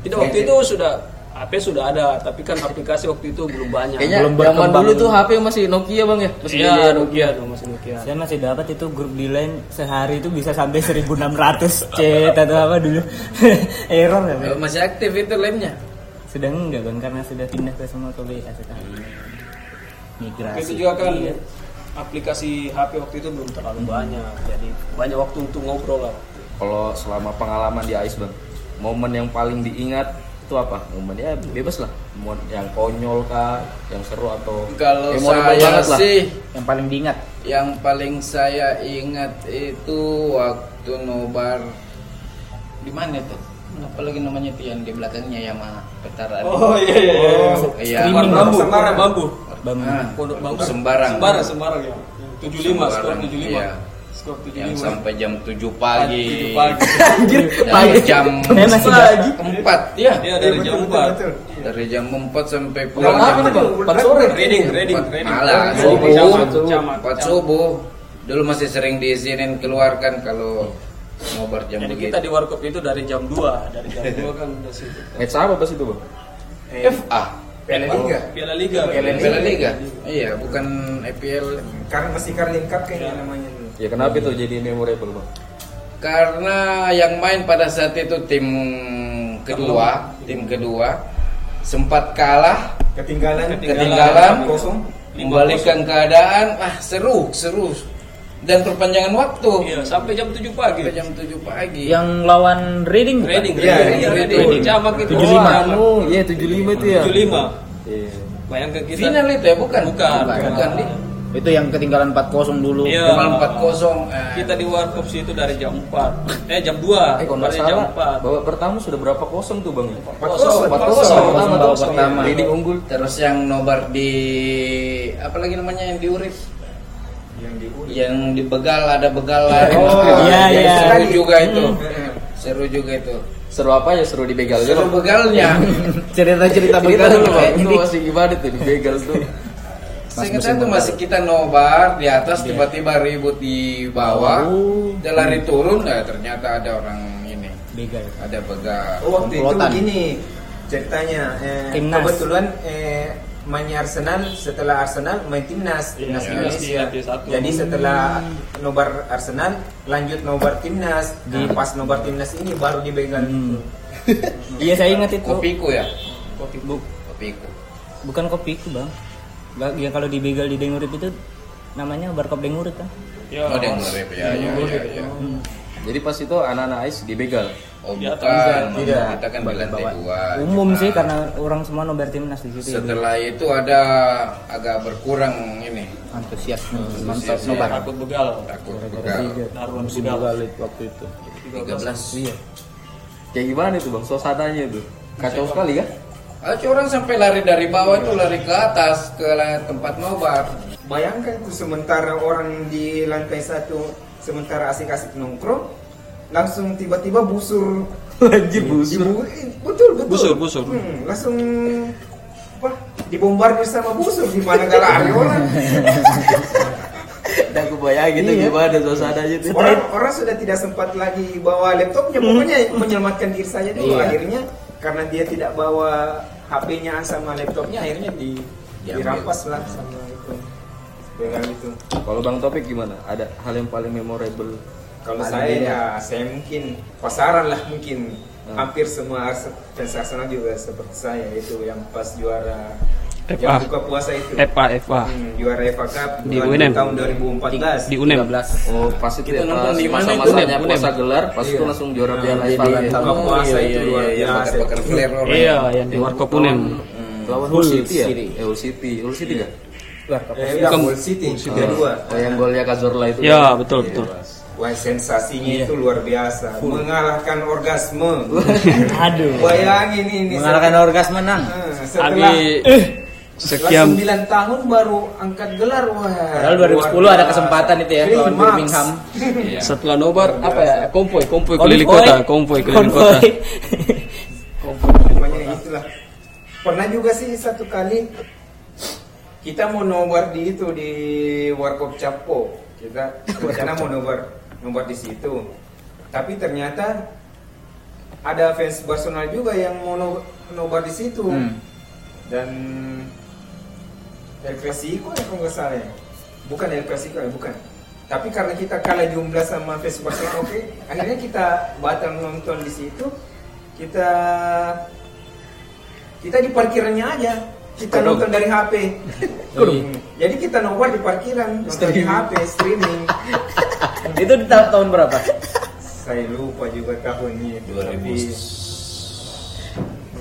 S5: tidak waktu itu sudah HP sudah ada, tapi kan aplikasi waktu itu belum banyak.
S6: kayaknya
S1: Belum
S6: zaman
S1: berkembang.
S6: dulu tuh HP masih Nokia bang ya masih
S5: Iya,
S6: Nokia.
S5: Nokia tuh masih Nokia.
S3: Saya masih dapat itu grup di line sehari itu bisa sampai 1600 chat atau apa dulu. Error ya. Bang?
S2: masih aktif itu lemnya.
S3: Sudah enggak Bang karena sudah pindah ke semua ke WA sekarang.
S1: Migrasi.
S5: Itu juga kan aplikasi HP waktu itu belum terlalu banyak, jadi banyak waktu untuk ngobrol lah.
S6: kalau selama pengalaman di Ais bang momen yang paling diingat itu apa momen ya bebas lah momen yang konyol kah yang seru atau
S2: Kalau
S6: memorable
S2: saya
S6: banget lah.
S2: sih
S1: Yang paling diingat.
S2: yang paling saya ingat itu waktu nobar di mana tuh? Apalagi namanya tuh yang di belakangnya Yamaha Petara.
S5: Oh iya iya iya.
S2: iya.
S5: Streaming bambu,
S4: Sembarang.
S5: bambu.
S3: Bambu.
S2: Ah,
S5: Pondok bambu.
S2: Sembarang.
S5: Sembarang, sembarang ya. 75 skor
S2: Sembarang,
S5: 75.
S2: Iya.
S5: Skor 75.
S2: yang sampai jam 7 pagi.
S5: 7 pagi.
S2: Dari jam
S3: Saya masih
S5: Pagi.
S2: 4 ya.
S5: Iya dari jam 4.
S2: Dari jam 4 sampai
S6: Jam
S2: pulang
S6: bang? Empat sore.
S5: Reading, reading, reading. Reading,
S2: subuh.
S5: camat, camat,
S2: 4
S5: camat.
S2: subuh. Dulu masih sering diizinin keluarkan kalau ngobar jam
S5: Jadi
S2: begitu.
S5: kita di warkop itu dari jam 2, dari jam 2 kan udah situ.
S6: Match apa pas itu bang?
S2: FA.
S4: Piala Liga.
S5: Piala Liga.
S2: Piala Liga. Iya, bukan EPL.
S4: Karena masih Carling Cup kayaknya namanya dulu.
S6: Ya kenapa itu jadi memorable bang?
S2: Karena yang main pada saat itu tim kedua, tim kedua sempat kalah,
S4: Ketinggalan.
S2: ketinggalan,
S4: Kosong.
S2: membalikan keadaan, ah seru, seru. Dan perpanjangan waktu
S5: Iya, sampai jam 7 pagi.
S2: sampai jam 7 pagi.
S1: Yang lawan Reading. bukan?
S5: Reading,
S4: Iya,
S5: reading,
S4: iya,
S5: reading.
S2: reading.
S5: Camak itu.
S1: 75.
S5: Camak.
S6: Oh iya 75 itu ya.
S5: 75.
S6: Iya.
S5: Bayangkan kita.
S2: Final itu ya, bukan?
S5: Bukan,
S2: bukan,
S5: bukan.
S2: Di,
S1: Itu yang ketinggalan 4-0 dulu.
S5: Iya.
S2: Cuma 4-0. eh,
S5: Kita di warkop situ dari jam 4. Eh jam 2.
S6: Eh kalau nggak
S5: dari jam
S6: salah
S5: 4.
S6: babak pertama sudah berapa kosong tuh bang?
S4: Empat kosong.
S6: Empat
S4: Empat
S6: kosong.
S4: kosong.
S6: Pertama
S1: Babak
S6: tuh
S1: pertama.
S6: Leading unggul.
S2: Terus yang nobar di apa lagi namanya yang di Urip?
S4: Yang di
S2: Yang di begal ada begal.
S3: Oh, iya, iya.
S2: Seru juga itu.
S4: Hmm.
S2: Seru juga itu.
S6: Seru apa ya seru di begal
S2: Seru begalnya.
S1: Cerita-cerita
S6: Cerita
S1: begal
S6: dulu bang. Itu masih gimana tuh di begal tuh?
S2: Seingat saya tuh masih kita nobar di atas tiba-tiba ribut di bawah.
S1: Oh.
S2: Dia lari turun, nah, ternyata ada orang ini.
S3: Begal.
S2: Ada begal.
S4: Oh, waktu itu begini ceritanya. Eh,
S3: Timnas.
S4: kebetulan eh, mainnya Arsenal setelah Arsenal main timnas timnas
S5: Iya,
S4: Indonesia.
S5: timnas di satu.
S4: Jadi setelah nobar Arsenal lanjut nobar timnas. Di pas nobar timnas ini baru dibegal.
S3: Iya saya ingat itu.
S2: Kopiku ya?
S3: Kopi bu-
S2: Kopiku.
S3: bukan kopi itu bang. Ya kalau di begal di Dengurip itu namanya barkop Dengurip kan.
S5: Ya.
S2: Oh, dia ngurip ya, ya, ya, ya.
S6: Jadi pas itu anak-anak Ais di begal.
S2: Oh,
S5: atas.
S2: bukan.
S4: Tidak.
S2: Kita kan di lantai dua.
S3: Umum sih karena orang semua nobar timnas di situ. ya.
S2: Setelah itu ada agak berkurang ini
S1: Antusiasme nonton
S2: Antusias,
S1: nobar.
S5: Takut begal.
S2: takut begal.
S1: Musim
S5: begal.
S1: itu waktu itu.
S2: 13
S3: Iya.
S6: Kayak gimana itu bang? Suasananya tuh kacau sekali kan?
S2: Ada orang sampai lari dari bawah itu lari ke atas ke tempat nobar.
S4: Bayangkan tuh sementara orang di lantai satu sementara asik-asik nongkrong langsung tiba-tiba busur
S6: Anjir busur.
S4: Dibu- eh, betul betul
S5: Busur, busur.
S4: Hmm, langsung apa dibombardir sama busur di mana gak lari orang
S6: Dan aku bayangin
S3: Iya.
S6: gimana suasananya tuh.
S4: orang orang sudah tidak sempat lagi bawa laptopnya pokoknya menyelamatkan diri saja dulu
S1: Iya.
S4: akhirnya karena dia tidak bawa HP-nya sama laptopnya akhirnya di
S2: Diambil.
S4: dirampas lah sama itu dengan itu
S6: Kalau bang Topik gimana? Ada hal yang paling memorable?
S4: Kalau saya ya saya mungkin pasaran lah mungkin
S6: Hmm.
S4: hampir semua fans Arsenal juga seperti saya itu yang pas juara
S5: FA.
S4: yang buka puasa itu
S5: FA, FA.
S4: Hmm, juara FA Cup
S5: Di UNM.
S4: tahun 2014
S5: Di UNEM.
S1: 13.
S6: Oh pas itu
S2: Kita
S6: ya
S2: nonton
S6: pas
S2: di mana itu?
S5: Unem,
S6: puasa gelar, pas itu
S4: Iya.
S6: langsung juara
S4: Nah,
S6: piala FA.
S1: tahun-
S4: buka puasa itu luar
S2: iya,
S4: biasa
S2: flare orang.
S5: Iya, yang di warkop Unem.
S6: Lawan
S1: Hull
S6: City ya?
S1: City.
S6: Eh Hull City, Hull City
S4: eh, udah
S5: Bukan.
S4: Hull City kedua
S6: Oh yang golnya Cazorla itu.
S5: Ya,
S6: kan?
S5: betul,
S6: Iya,
S5: betul.
S4: Wah sensasinya itu luar biasa, mengalahkan orgasme.
S3: Aduh.
S4: Bayangin ini
S1: Mengalahkan orgasme menang.
S4: Eh, setelah
S5: Abi
S4: sekian
S5: sekian
S4: 9 tahun baru angkat gelar wah.
S1: Padahal 2010
S4: luar
S1: ada kesempatan itu ya lawan. Birmingham.
S5: setelah nobar apa ya konvoy Konvoy. keliling kota konvoy keliling kota
S4: itulah. Pernah juga sih satu kali kita mau nobar di itu di Warkop Capo. Kita rencana mau nobar nobar di situ. Tapi ternyata ada fans Barcelona juga yang mau no- nobar di situ.
S1: Hmm.
S4: Dan El Clasico ya kalau nggak salah ya. Bukan El Clasico ya, bukan. Tapi karena kita kalah jumlah sama Barcelona, oke. Akhirnya kita batal nonton di situ. Kita kita di parkirannya aja. Kita nonton dari HP. Hmm. Jadi kita nobar di parkiran, nonton di HP, streaming.
S1: Itu di ta- tahun berapa?
S4: Saya lupa juga tahunnya. itu,
S2: 2000
S4: tapi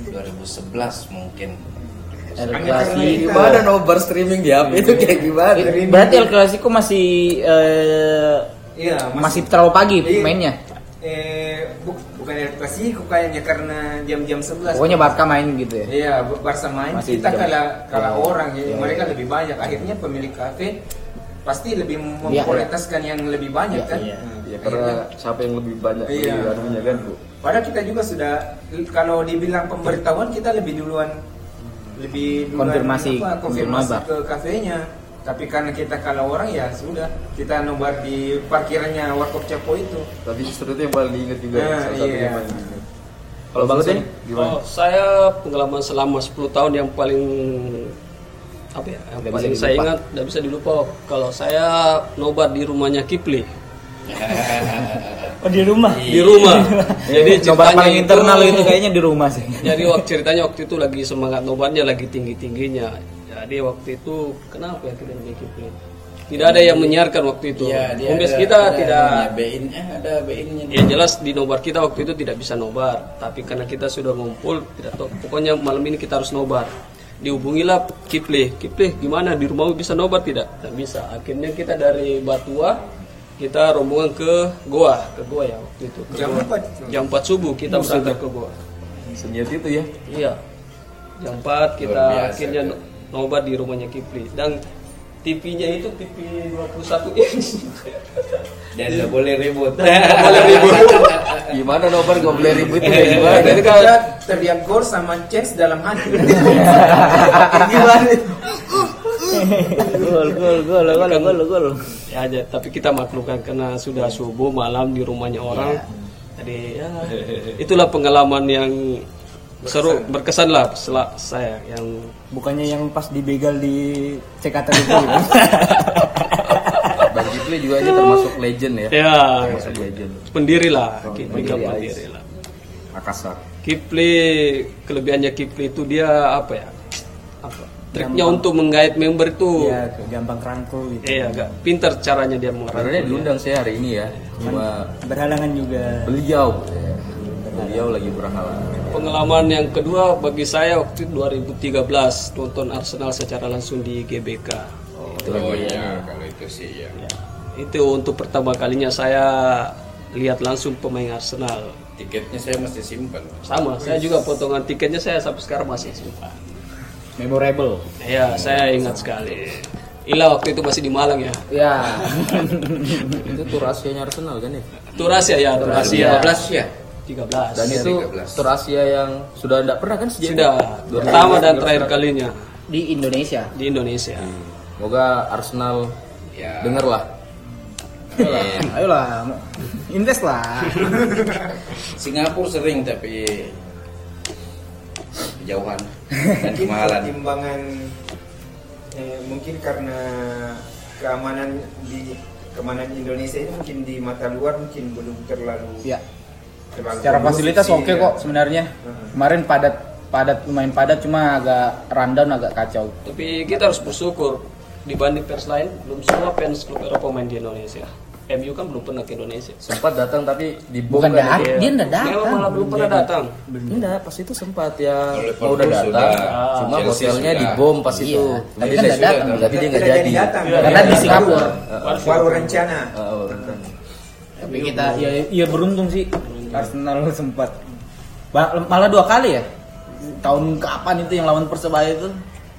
S2: 2011 mungkin
S1: El Clasico.
S4: kita-
S6: Gimana nobar streaming di HP itu kayak gimana?
S4: Streaming.
S1: Berarti El Clasico masih eh,
S4: Iya,
S1: masih terlalu pagi
S4: Iya.
S1: mainnya.
S4: Eh, bu- bukan El Clasico kayaknya karena jam-jam 11.
S1: Pokoknya Barca main gitu ya.
S4: Iya, Barca main
S1: Masih
S4: kita kalah kalah
S1: Iya.
S4: orang ya.
S1: Iya,
S4: Mereka
S1: iya.
S4: lebih banyak. Akhirnya pemilik kafe pasti lebih
S1: Iya,
S4: memprioritaskan yang lebih banyak kan.
S1: Iya.
S4: Hmm.
S6: Ya karena siapa yang lebih banyak
S4: Iya.
S6: lebih anunya kan bu.
S4: Padahal kita juga sudah kalau dibilang pemberitahuan kita lebih duluan lebih
S1: Konfirmasi
S4: apa, konfirmasi
S1: nobar.
S4: ke kafenya. Tapi karena kita kalah orang ya sudah kita nobar di parkirannya Warkop Capo itu.
S6: Tapi justru itu yang paling diingat juga.
S4: Nah,
S6: salah
S4: iya.
S6: Kalau bagus ini gimana?
S5: Oh, saya pengalaman selama 10 tahun yang paling apa ya? Yang paling saya ingat tidak bisa dilupa kalau saya nobar di rumahnya Kipli
S3: Oh di rumah.
S5: di rumah. Jadi
S1: Nobar
S5: ceritanya
S1: paling
S5: itu-
S1: internal itu kayaknya di rumah sih.
S5: Jadi waktu ceritanya waktu itu lagi semangat nobarnya lagi tinggi tingginya. Jadi waktu itu kenapa ya kita di Kipli? Tidak ada yang menyiarkan waktu itu.
S2: Iya, dia
S5: Kombes
S2: ada-
S5: kita
S2: ada
S5: tidak
S2: BIN eh ada BIN-nya.
S5: Ya jelas di nobar kita waktu itu tidak bisa nobar, tapi karena kita sudah ngumpul, tidak tahu. Pokoknya malam ini kita harus nobar. Dihubungilah Kipli, Kipli gimana di rumahmu bisa nobar tidak? Tidak bisa. Akhirnya kita dari Batua kita rombongan ke Goa, ke Goa ya waktu itu. Ke
S4: Jam
S5: Goa.
S4: 4.
S5: Jam 4 subuh kita berangkat ke Goa.
S6: Senyat itu ya.
S5: Iya. Jam 4 kita
S2: biasa
S5: akhirnya no- nobar di rumahnya Kipli dan TV-nya itu TV 21 inch.
S2: Dan nggak boleh ribut.
S5: boleh ribut.
S6: Gimana nobar gak boleh ribut itu kayak gimana?
S5: Jadi kalau
S4: Kita teriak gor sama chance dalam hati. Gimana?
S1: Gol, gol, gol, gol, gol, gol.
S5: ya aja tapi kita maklumkan karena sudah subuh malam di rumahnya orang jadi ya itulah pengalaman yang seru berkesan lah sel- saya yang
S3: Bukannya yang pas dibegal di cekatan itu. gitu.
S6: Bang juga ini termasuk legend ya.
S5: ya
S6: Termasuk legend.
S5: pendiri lah
S6: Oh,
S5: Kipli
S6: pendiri
S5: pendiri lah
S6: Makassar.
S5: Kipli kelebihannya Kipli itu dia apa ya apa triknya untuk menggait member itu
S3: Iya, gampang kerangkul gitu.
S5: eh agak pintar caranya dia mengerangkul
S6: diundang saya hari ini ya. Cuma
S3: Berhalangan juga.
S6: beliau ya. beliau lagi berhalangan.
S5: Pengalaman yang kedua bagi saya waktu itu 2013 nonton Arsenal secara langsung di GBK.
S6: Itu
S2: Oh iya, kalau itu sih ya.
S5: Itu untuk pertama kalinya saya lihat langsung pemain Arsenal.
S2: Tiketnya saya masih simpan.
S5: Sama, saya juga potongan tiketnya saya sampai sekarang masih simpan.
S1: Memorable.
S5: Ya, saya ingat sekali. Ila waktu itu masih di Malang ya.
S1: Ya.
S6: itu tuh rahasianya Arsenal kan ya.
S5: Itu rahasia ya, itu rahasia.
S2: 15 ya.
S5: 13.
S6: Dan itu
S2: 13.
S6: tur Asia yang sudah tidak pernah kan sejak
S5: sudah pertama dan terakhir kalinya
S1: Di Indonesia.
S5: di Indonesia.
S6: Semoga Arsenal
S2: Ya.
S6: denger lah.
S1: Ayolah, invest lah.
S2: Singapura sering tapi jauhan dan kemahalan.
S4: pertimbangan eh, mungkin karena keamanan di keamanan Indonesia ini mungkin di mata luar mungkin belum terlalu
S1: Ya.
S4: terlalu
S1: Secara fasilitas oke
S4: ya.
S1: kok sebenarnya.
S4: Hmm.
S1: Kemarin padat padat lumayan padat cuma agak rundown agak kacau.
S5: Tapi kita harus bersyukur dibanding fans lain belum semua fans klub Eropa main di Indonesia. MU kan belum pernah ke Indonesia.
S6: Sempat datang tapi dibom
S1: Bukan
S6: kan
S1: dah,
S6: ya.
S1: dia enggak
S5: Memang
S1: datang.
S5: malah belum pernah datang.
S6: Enggak, pas itu sempat ya mau udah datang.
S2: sudah,
S6: Cuma hotelnya dibom pas
S1: Iya,
S6: itu.
S1: tapi kan
S6: dia
S1: nggak
S6: sudah-
S1: datang.
S6: Tapi dia nggak
S4: Tidak
S6: jadi.
S1: Karena di Singapura.
S4: baru rencana
S6: oh.
S1: Tapi kita ya, ya beruntung sih Arsenal sempat malah dua kali ya. Tahun kapan itu yang lawan Persebaya itu?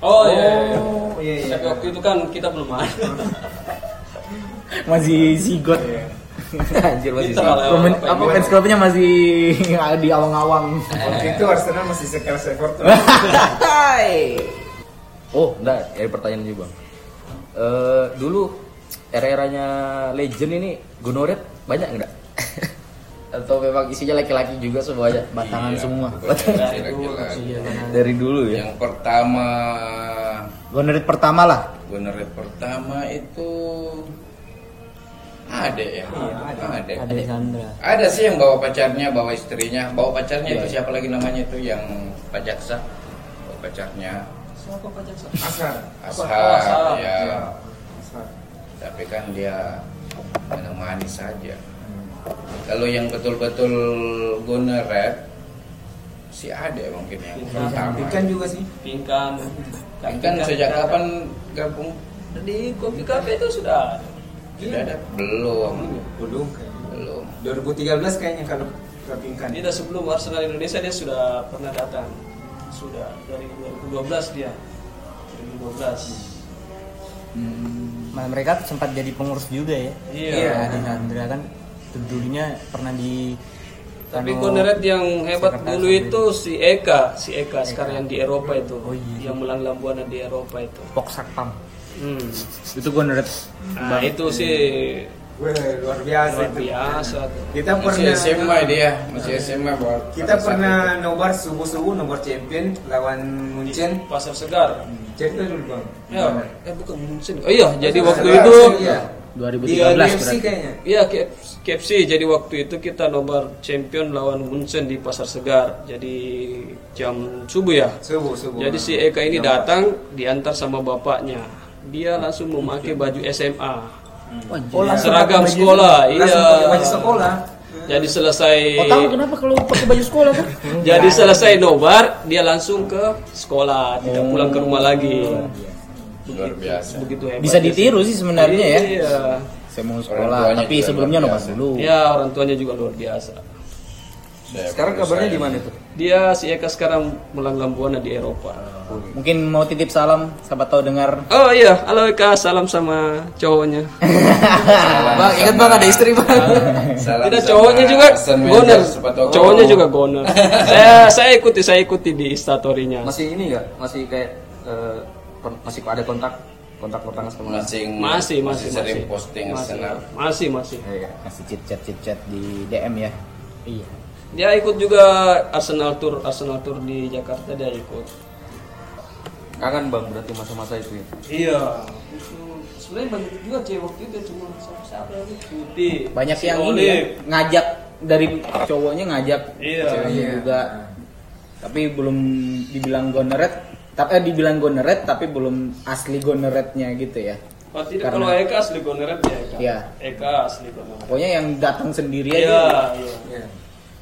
S5: Oh, iya.
S4: Oh, iya, iya.
S5: Tapi waktu itu kan kita belum ada.
S1: Masih zigot.
S6: Anjir masih
S5: ya.
S1: Pemain
S5: apa
S1: fans klubnya masih di awang-awang.
S4: Waktu itu Arsenal masih sekelas Everton.
S1: Hai.
S6: Oh, enggak, ada pertanyaan juga, Bang. Eh, dulu era-eranya legend ini Gonoret banyak enggak? Atau memang isinya laki-laki juga semuanya?
S1: Batangan
S2: Iya,
S1: semua.
S2: laki-laki.
S6: Dari dulu ya.
S2: Yang pertama
S1: Gonerit pertama lah.
S2: Gunner pertama itu ada ya, ada.
S3: Ada Sandra.
S2: Ada sih yang bawa pacarnya, bawa istrinya, bawa pacarnya itu siapa lagi namanya itu yang Pak Jaksa, bawa pacarnya
S5: Siapa Pak Jaksa?
S4: Asar.
S2: Ashar,
S5: Ashar,
S2: ya.
S4: Asar.
S2: Tapi kan dia minum manis saja. Kalau yang betul-betul guneret si ada mungkin yang pertama.
S4: Ikan juga sih.
S5: Pingkan.
S2: Kan sejak kapan gabung?
S5: Di kopi kafe itu sudah ada.
S2: Sudah ada? Belum.
S4: Belum kayaknya.
S2: Belum.
S4: 2013 kayaknya kalau Rapinkan.
S5: Tidak sebelum Arsenal Indonesia dia sudah pernah datang. Sudah dari 2012 dia. 2012.
S3: Malah mereka sempat jadi pengurus juga ya.
S5: Iya.
S3: Adi Sandra kan dulunya pernah di
S5: Tapi Konrad yang hebat dulu itu si Eka, si Eka sekarang yang di Eropa itu,
S3: Oh, iya.
S5: yang melanglang buana di Eropa itu.
S3: Poksakpam.
S5: Hmm.
S1: Itu Gonerit.
S5: Nah, itu sih
S4: Wah, luar biasa
S5: luar
S4: itu.
S5: biasa. tuh.
S4: Kita
S2: Masih
S4: pernah
S2: SMA dia, masih SMA buat
S4: kita pernah nobar subuh-subuh nobar champion lawan Munchen.
S5: Pasar Segar.
S4: Cerita dulu bang.
S5: Ya, eh bukan Munchen. Oh iya, jadi waktu
S4: Segar,
S5: itu
S4: Iya.
S1: 2013
S4: Di UFC
S1: berarti.
S4: kayaknya.
S5: Iya KFC jadi waktu itu kita nomor champion lawan Munchen di Pasar Segar jadi jam subuh ya
S4: Subuh subuh.
S5: jadi si Eka ini datang diantar sama bapaknya dia langsung memakai baju SMA
S3: Oh, langsung
S5: seragam sekolah iya
S4: baju sekolah.
S5: jadi selesai
S1: Oh tahu kenapa kalau pakai baju sekolah tuh?
S5: jadi selesai nobar dia langsung ke sekolah tidak pulang ke rumah lagi
S2: luar biasa.
S5: begitu hebat
S1: Bisa ditiru sih sebenarnya ya.
S5: iya
S1: Saya mau sekolah, tapi sebelumnya nobar dulu.
S5: ya orang tuanya juga luar biasa
S2: Saya
S6: Sekarang kabarnya di mana tuh?
S5: Dia si Eka sekarang melanglang buana di Eropa
S1: Mungkin mau titip salam, siapa tahu dengar.
S5: Oh iya, halo Eka, salam sama cowoknya.
S6: Bang, ingat bang ada istri bang.
S2: Salam
S5: Tidak cowoknya juga goner. Cowoknya juga goner. saya saya ikuti, saya ikuti di instastorynya.
S6: Masih ini nggak? Masih kayak eh, kon- masih ada kontak kontak kontak sama
S2: masih
S5: Masih, masih,
S2: sering
S5: masih.
S2: posting
S5: Masih, masih, masih.
S6: Iya.
S1: Kasih chit chat chit chat di DM ya.
S3: Iya.
S5: Dia ikut juga Arsenal Tour, Arsenal Tour di Jakarta dia ikut.
S6: Kangen bang berarti masa-masa itu ya.
S5: Iya. Itu sebenarnya banyak juga cewek waktu itu cuma siapa lagi Tuti.
S1: Banyak
S5: si
S1: yang ini ya, ngajak dari cowoknya ngajak
S5: Iya.
S1: ceweknya
S4: Iya.
S1: juga. Tapi belum dibilang goneret, tapi eh, dibilang goneret tapi belum asli goneretnya gitu ya.
S5: Oh, tidak,
S1: Karena-
S5: kalau Eka asli goneret ya Eka.
S1: Iya.
S5: Eka asli goneret.
S1: Pokoknya yang datang sendiri
S5: Iya,
S1: aja.
S5: iya.
S4: Iya.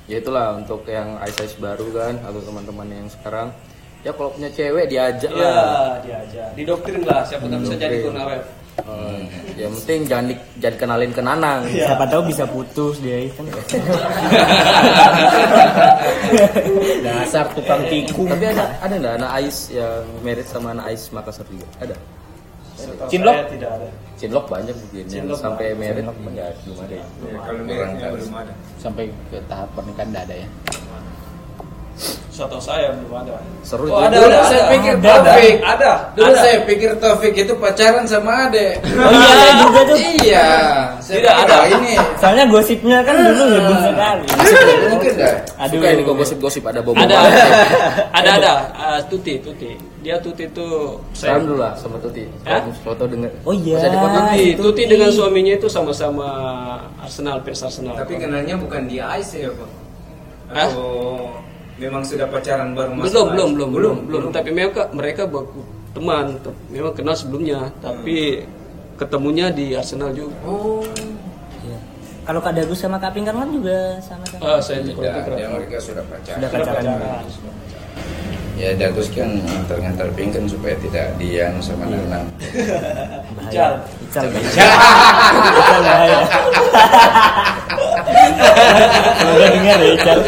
S6: Ya itulah untuk yang Ice baru kan atau teman-teman yang sekarang ya kalau punya cewek diajak
S5: Iya,
S6: lah.
S5: dia aja. Didoktrin lah, siapa tahu bisa jadi
S6: Didoktrin.
S5: gonaret.
S6: Eh, yang penting jangan di, jangan kenalin ke Nanang.
S3: Siapa tahu bisa putus dia kan.
S1: Dasar tukang tikung.
S6: Tapi ada ada nggak anak Ais yang merit sama anak Ais Makassar juga? Ada.
S1: Cinlok?
S5: tidak ada.
S6: Cinlok banyak
S5: Cinlok
S6: sampai merit enggak belum ada. ya.
S4: Ya, kalau belum ada.
S1: Sampai ke tahap pernikahan enggak ada ya.
S5: Setahu saya belum ada.
S6: Seru
S5: Oh,
S6: juga.
S5: ada,
S2: Dulu
S5: ada,
S2: saya
S5: ada.
S2: pikir
S5: Ada,
S2: Taufik.
S5: ada,
S2: Dulu
S5: ada.
S2: saya pikir Taufik itu pacaran sama Ade.
S3: Oh iya, saya juga tuh.
S2: Iya. Saya
S5: Tidak ada.
S2: oh, ini.
S3: Soalnya gosipnya kan dulu heboh sekali.
S2: Mungkin dah.
S3: Aduh.
S6: Suka ini kok gosip-gosip ada bobo.
S5: Ada, ada, ada. Ah, tuti, Tuti. Dia Tuti itu
S6: Salam dulu lah sama Tuti.
S5: Hah?
S6: Foto denger.
S3: Oh iya.
S6: Bisa dipoto
S5: Tuti, Tuti dengan suaminya itu sama-sama Arsenal, fans Arsenal.
S4: Tapi kenalnya bukan di ICE ya pak?
S5: Hah?
S4: Memang sudah pacaran baru masuk
S5: belum,
S4: ICE?
S5: belum, belum, belum, belum. Tapi mereka mereka baku teman, te- memang kenal sebelumnya, tapi ketemunya di Arsenal juga.
S4: Oh.
S3: Iya. Kalau Kak Dagus sama Kak Pinkan kan juga sama-sama.
S5: Ah, saya
S2: Tidak,
S5: juga
S2: dia mereka sudah pacaran.
S3: Sudah
S5: Sudah
S3: pacaran.
S5: pacaran.
S2: Ya Dagus kan ngantar-ngantar pingkan supaya tidak dian sama Nanang.
S5: Ical.
S3: Ical. Ical bahaya. Semoga dengar ya Ical.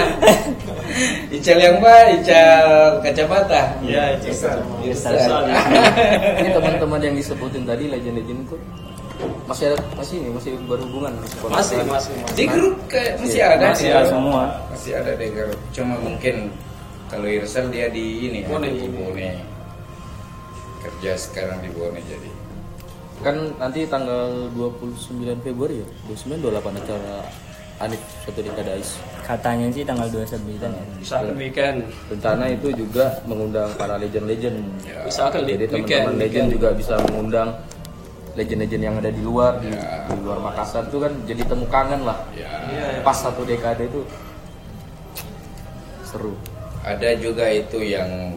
S2: Ical yang apa? Ical kacamata.
S5: Iya, Ical.
S2: Irsal.
S6: Ini teman-teman yang disebutin tadi legend-legend itu masih ada masih ini masih berhubungan masih.
S5: Masih, masih, masih.
S2: Di grup kayak masih ada
S3: Masih
S2: sih.
S3: ada semua.
S2: Masih ada di grup. Cuma mungkin kalau Irsal dia di ini
S5: Bone.
S2: ada di Bone. Kerja sekarang di Bone jadi.
S6: kan nanti tanggal 29 Februari ya 29 28 acara Anif satu dekade Ais
S3: Katanya sih tanggal 29 ya.
S5: Misalkan weekend.
S6: rencana itu juga mengundang para legend-legend
S2: Ya.
S5: Misalkan
S6: jadi teman-teman legend
S5: weekend.
S6: juga bisa mengundang legend-legend yang ada di luar di,
S2: Ya.
S6: di luar Makassar itu kan jadi temu kangen lah
S2: Ya.
S5: Iya,
S6: pas satu dekade itu seru
S2: Ada juga itu yang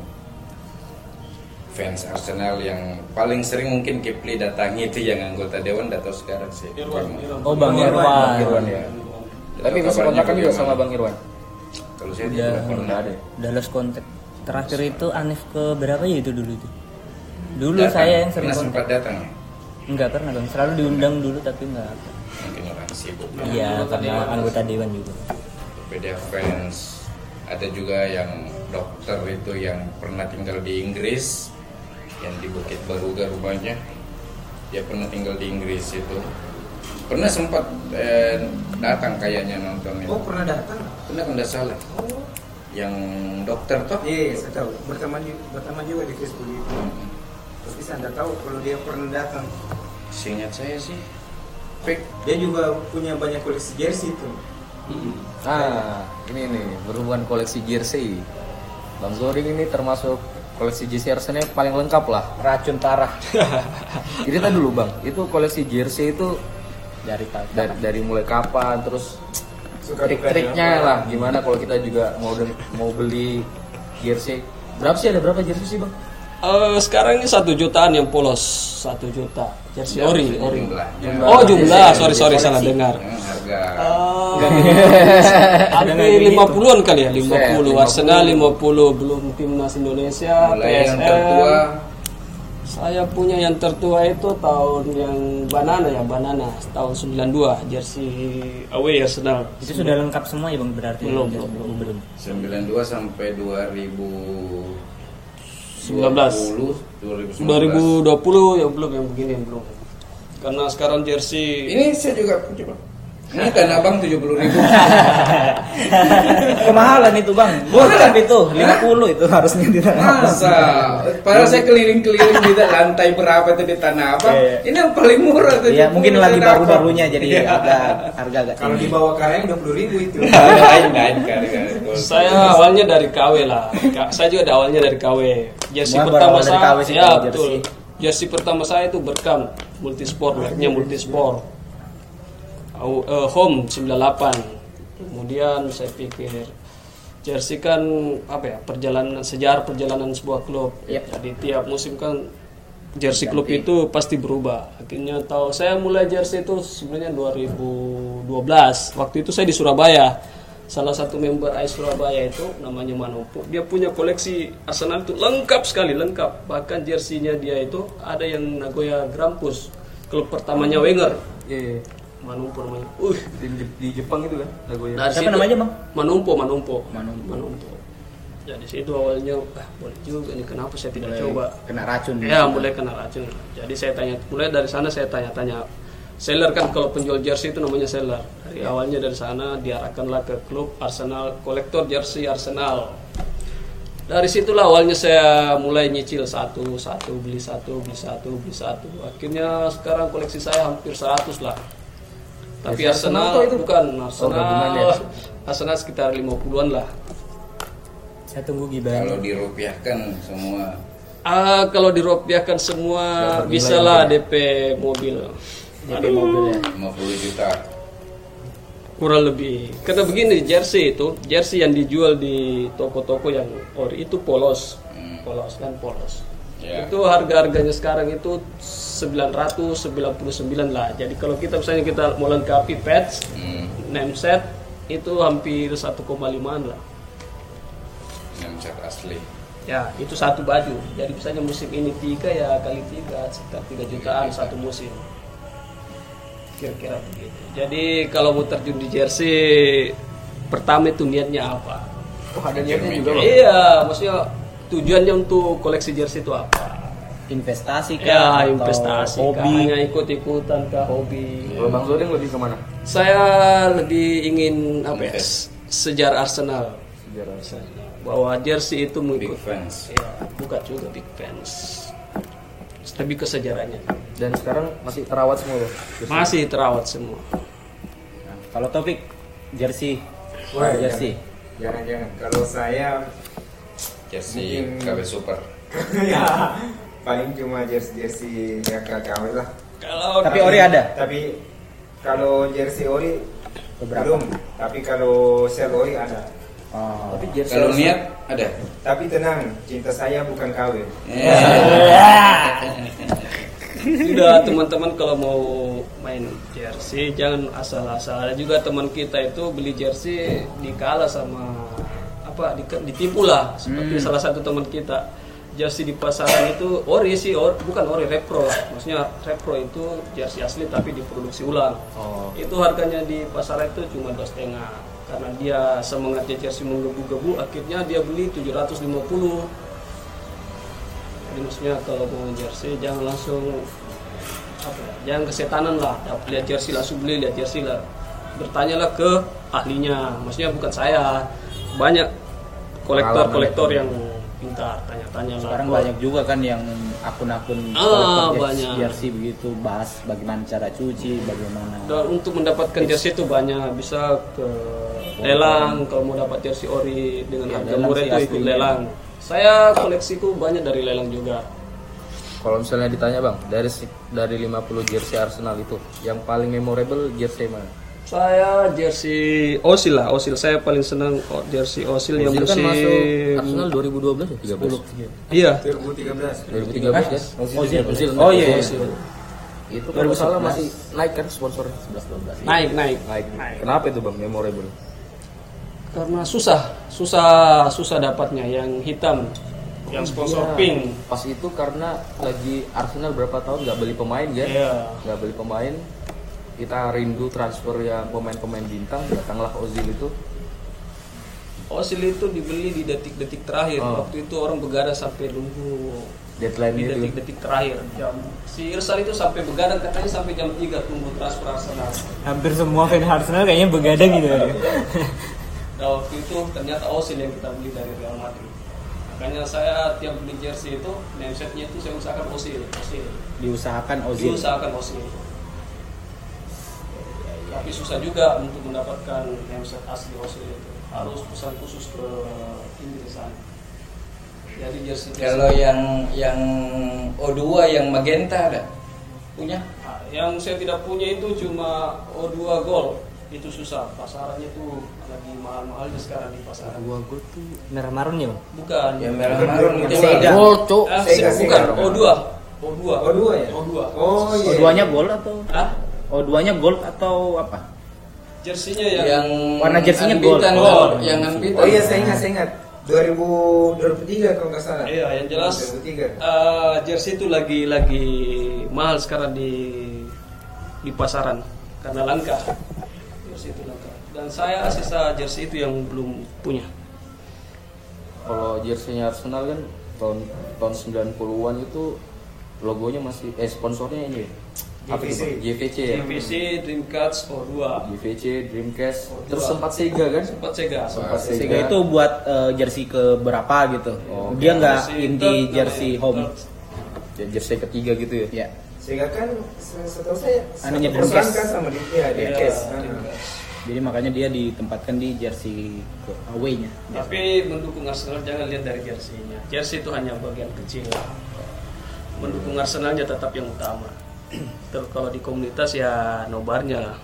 S2: fans Arsenal yang paling sering mungkin Kipli datangi itu yang anggota dewan datang sekarang sih.
S5: Irwan, Irwan.
S3: Oh Bang
S6: Bang
S3: Irwan.
S6: Irwan ya tapi masih
S2: kabarnya
S6: kontakan juga sama Bang Irwan
S2: Kalau saya
S3: Udah.
S6: Nggak
S2: pernah
S6: ada?
S3: Udah lost kontak. Terakhir itu Anif ke berapa ya itu dulu itu? Dulu
S2: Datang.
S3: saya yang sering kontak.
S2: sempat datang ya?
S3: Enggak pernah bang, selalu diundang dulu tapi enggak.
S2: Mungkin orang sibuk.
S3: Iya, karena anggota dewan juga.
S2: Beda fans. Ada juga yang dokter itu yang pernah tinggal di Inggris, yang di Bukit Baruga rumahnya. Dia pernah tinggal di Inggris itu. Pernah sempat eh, datang kayaknya nonton.
S4: Oh pernah datang?
S2: Pernah nggak salah. Yang dokter toh?
S4: Iya, iya, saya tahu. Berteman juga, berteman juga di Facebook itu.
S2: Hmm.
S4: Tapi saya nggak tahu kalau dia pernah datang.
S2: Seingat saya sih fake.
S4: Dia juga punya banyak koleksi jersey itu.
S6: Ah, ini nih berhubungan koleksi jersey. Bang Zoring ini termasuk koleksi jersey Arsenal paling lengkap lah.
S1: Racun parah
S6: Jadi tadi dulu bang, itu koleksi jersey itu
S1: dari
S6: dari, dari mulai kapan, terus trik-triknya lah, gimana kalau kita juga mau mau beli jersey. Berapa sih ada berapa jersey sih bang?
S5: Eh, sekarang ini satu jutaan yang polos, satu juta. Jersey ori, ori. Oh jumlah, sorry sorry salah dengar.
S2: Yang harga.
S5: Hampir 50-an kali ya, 50.
S6: Set,
S5: Arsenal 50, belum timnas Indonesia,
S2: mulai yang
S5: PSM. Saya punya yang tertua itu tahun yang banana ya, banana tahun 92 jersey away Arsenal.
S3: Itu sudah lengkap semua ya bang berarti?
S5: Belum,
S3: Ya,
S5: belum,
S3: belum.
S2: 92 sampai 2000
S5: 19.
S2: 2019.
S5: 2020 ya belum yang begini yang belum. Karena sekarang jersey
S2: Ini saya juga Bang. Ini tanah abang 70 ribu.
S1: Kemahalan itu bang. Bocap itu 50 itu harusnya di tanah.
S2: Masa? Padahal saya keliling-keliling di lantai berapa itu di tanah abang.
S1: Iya, iya.
S2: Ini yang paling murah tuh.
S1: Iya mungkin
S2: 70
S1: lagi
S2: Abang.
S1: baru-barunya jadi
S2: Iya.
S1: agak harga agak
S4: Kalau di bawah karang 20 ribu itu.
S2: Lain lain kali kali.
S5: Saya awalnya dari KW lah. Saya juga ada awalnya dari KW. Jersey pertama saya,
S1: KW sih
S5: ya betul.
S1: jersey.
S5: Jersey pertama saya itu berkam multisport, mereknya multisport. Eh, home 98. Kemudian saya pikir jersey kan apa ya perjalanan sejarah perjalanan sebuah klub.
S1: Yep.
S5: Jadi tiap musim kan jersey klub itu pasti berubah. Akhirnya tahu saya mulai jersey itu sebenarnya 2012. Waktu itu saya di Surabaya. Salah satu member AIS Surabaya itu namanya Manopo. Dia punya koleksi Arsenal itu lengkap sekali, lengkap. Bahkan jersinya dia itu ada yang Nagoya Grampus, klub pertamanya Wenger.
S6: Iya,
S5: Manopo namanya. Uh,
S6: di, di Jepang itu kan Nagoya.
S5: dari
S1: Siapa
S5: situ-
S1: namanya, Bang?
S5: Manumpo, Manumpo.
S1: Manumpo.
S5: Manumpo. Jadi situ awalnya, ah boleh juga ini kenapa saya tidak
S1: Mulai
S5: coba.
S1: Kena racun.
S5: Ya mulai kena racun. Jadi saya tanya, mulai dari sana saya tanya-tanya. Seller kan kalau penjual jersey itu namanya seller. Dari awalnya dari sana diarahkanlah ke klub Arsenal, kolektor jersey Arsenal. Dari situlah awalnya saya mulai nyicil satu, satu, beli satu, beli satu, beli satu. Akhirnya sekarang koleksi saya hampir 100 lah. Tapi
S6: Jersey Arsenal
S5: Arsenal
S6: itu?
S5: bukan
S6: Oh,
S5: Arsenal.
S6: gabungan ya?
S5: Arsenal sekitar 50-an lah.
S3: Saya tunggu gibah.
S2: Kalau dirupiahkan semua
S5: Ah, kalau dirupiahkan semua bisa lah DP mobil.
S1: DP mobil ya.
S2: 50 juta.
S5: Kurang lebih. Karena begini jersey itu, jersey yang dijual di toko-toko yang ori itu polos. Polos kan polos.
S2: Ya.
S5: Itu harga-harganya sekarang itu 999 lah. Jadi kalau kita misalnya kita mau lengkapi patch,
S2: Hmm.
S5: name set itu hampir 1,5 lah.
S2: Yang cat asli.
S5: Ya, itu satu baju. Jadi misalnya musim ini tiga ya kali tiga sekitar tiga jutaan satu musim. Kira-kira begitu. Jadi kalau mau terjun di jersey, pertama itu niatnya apa?
S6: Oh, ada niatnya juga bang.
S5: Iya, maksudnya tujuannya untuk koleksi jersey itu apa?
S1: investasi kah
S5: Ya,
S1: atau
S5: investasi
S1: hobi
S5: hanya ikut-ikutan kah hobi.
S6: Kalau bang Zodeng lebih ke mana?
S5: Saya lebih ingin apa ya? Sejarah Arsenal.
S6: Sejarah.
S5: Bahwa jersey itu
S2: Big
S5: mengikut
S2: fans.
S5: Ya, bukan juga big fans. Lebih ke sejarahnya.
S6: Dan sekarang masih terawat semua loh.
S5: Masih terawat semua.
S1: Nah, kalau topik jersey
S4: Wah,
S1: jersey
S4: Jangan-jangan. Kalau saya
S2: Jersey
S4: Mungkin-
S2: KW Super.
S4: ya paling cuma jersey jersey yang KKW lah.
S5: Kalau
S1: tapi ori ada
S4: Tapi kalau jersey ori
S1: Beberapa.
S4: belum. Tapi kalau sel ori ada.
S1: oh.
S6: Tapi jersey
S2: Kalau niat ada.
S4: Tapi tenang, cinta saya bukan KW.
S5: Sudah teman-teman kalau mau main jersey jangan asal-asal. Ada juga teman kita itu beli jersey dikalah sama apa di, ditipu lah seperti salah satu teman kita jersey di pasaran itu ori sih or- bukan ori repro. Maksudnya repro itu jersey asli tapi diproduksi ulang.
S1: Oh.
S5: itu harganya di pasaran itu cuma dua setengah. Karena dia semangatnya jersey menggebu-gebu akhirnya dia beli 750 jadi maksudnya kalau mau jersey jangan langsung apa ya, jangan kesetanan lah. Lihat jersey langsung beli lihat jersey lah. Bertanyalah ke ahlinya. Maksudnya bukan saya. Banyak kolektor kolektor yang pintar tanya-tanya lah.
S1: Sekarang
S5: Kok-
S1: banyak juga kan yang akun-akun
S5: Ah, banyak.
S1: jersey begitu bahas bagaimana cara cuci bagaimana
S5: dan untuk mendapatkan jersey itu banyak. Bisa ke lelang kalau mau dapat jersey ori dengan
S1: Ya,
S5: harga murah itu ikut lelang. Saya koleksiku banyak dari lelang juga.
S6: Kalau misalnya ditanya bang, dari dari 50 jersey Arsenal itu, yang paling memorable jersey mana?
S5: Saya jersey Osil lah Osil saya paling senang jersey Osil yang
S6: Ozil kan
S5: musim
S6: masuk Arsenal 2012 ya? 13.
S5: iya
S4: 2013.
S6: 2013 kan?
S1: Ozil.
S6: Ozil.
S1: Oh, iya, iya.
S6: Ozil. Itu kalau salah masih naik kan sponsor 11 12.
S5: naik naik
S6: Naik. Kenapa itu bang memorable?
S5: karena susah susah susah dapatnya yang hitam yang sponsor
S6: Iya.
S5: pink
S6: Pas itu karena lagi Arsenal berapa tahun nggak beli pemain kan? Nggak beli pemain. Kita rindu transfer yang pemain-pemain bintang. Datanglah Ozil itu.
S5: Osil itu dibeli di detik-detik terakhir
S6: Oh.
S5: waktu itu orang begadang sampai nunggu
S6: Deadline
S5: di detik-detik terakhir jam si Irsal itu sampai begadang katanya sampai jam 3 tunggu transfer Arsenal
S3: Hampir semua fan Arsenal kayaknya begadang gitu ya.
S5: dan waktu itu ternyata Osil yang kita beli dari Real Madrid makanya saya tiap beli jersey itu namesetnya itu saya usahakan Osil Osil
S1: diusahakan Ozil
S5: diusahakan Osil tapi susah juga untuk mendapatkan nameset asli Osil itu harus pesan khusus ke Inggris sana jadi jersey
S2: Kalau yang yang O2 yang magenta ada? Punya?
S5: Nah, yang saya tidak punya itu cuma O2 Gold itu susah pasarannya tuh lagi mahal-mahalnya sekarang di pasaran
S3: Gua gua tuh merah marun ya
S5: bukan
S2: Yang merah marun itu
S1: Sega.
S2: Bang.
S6: Gold cok.
S5: Ah, bukan
S4: Sega.
S5: O2 O2
S4: O2 ya?
S5: O2
S4: Oh iya.
S1: O2-nya gold atau
S5: Hah?
S1: O2-nya gold atau apa?
S5: jersinya yang,
S2: Yang
S1: Warna jersey-nya gold.
S5: Oh,
S2: Bang. yang Anbitan.
S4: Oh iya, saya ingat, saya ingat. 2000 2003 kalau nggak salah.
S5: iya yang jelas
S4: 2003.
S5: eh, jersey itu lagi lagi mahal sekarang di di pasaran karena langka jersey itu langka dan saya sisa jersey itu yang belum punya
S6: Kalau jerseynya Arsenal kan tahun tahun 90-an itu logonya masih eh sponsornya ini.
S4: JVC.
S6: JVC ya.
S5: TVC Dreamcatch O2
S6: JVC, Dreamcast,
S5: Oh,
S6: terus
S5: dua.
S6: sempat Sega kan?
S5: sempat Sega
S6: Sempat
S1: Sega itu buat eh, jersey ke berapa gitu. Dia nggak inti jersey
S5: namanya,
S1: home.
S5: third.
S6: Ya, jersey ketiga gitu ya.
S1: Ya.
S4: Sehingga kan se- setahu saya
S1: Anunya Dreamcast.
S4: kan sama di ya,
S5: Iya,
S4: Dreamcast.
S5: Dreamcast.
S1: Jadi makanya dia ditempatkan di jersey ke away-nya.
S5: Tapi mendukung Arsenal jangan lihat dari jersey-nya. Jersey itu hanya bagian kecil. Mendukung Arsenalnya tetap yang utama. Terus kalau di komunitas ya nobarnya lah.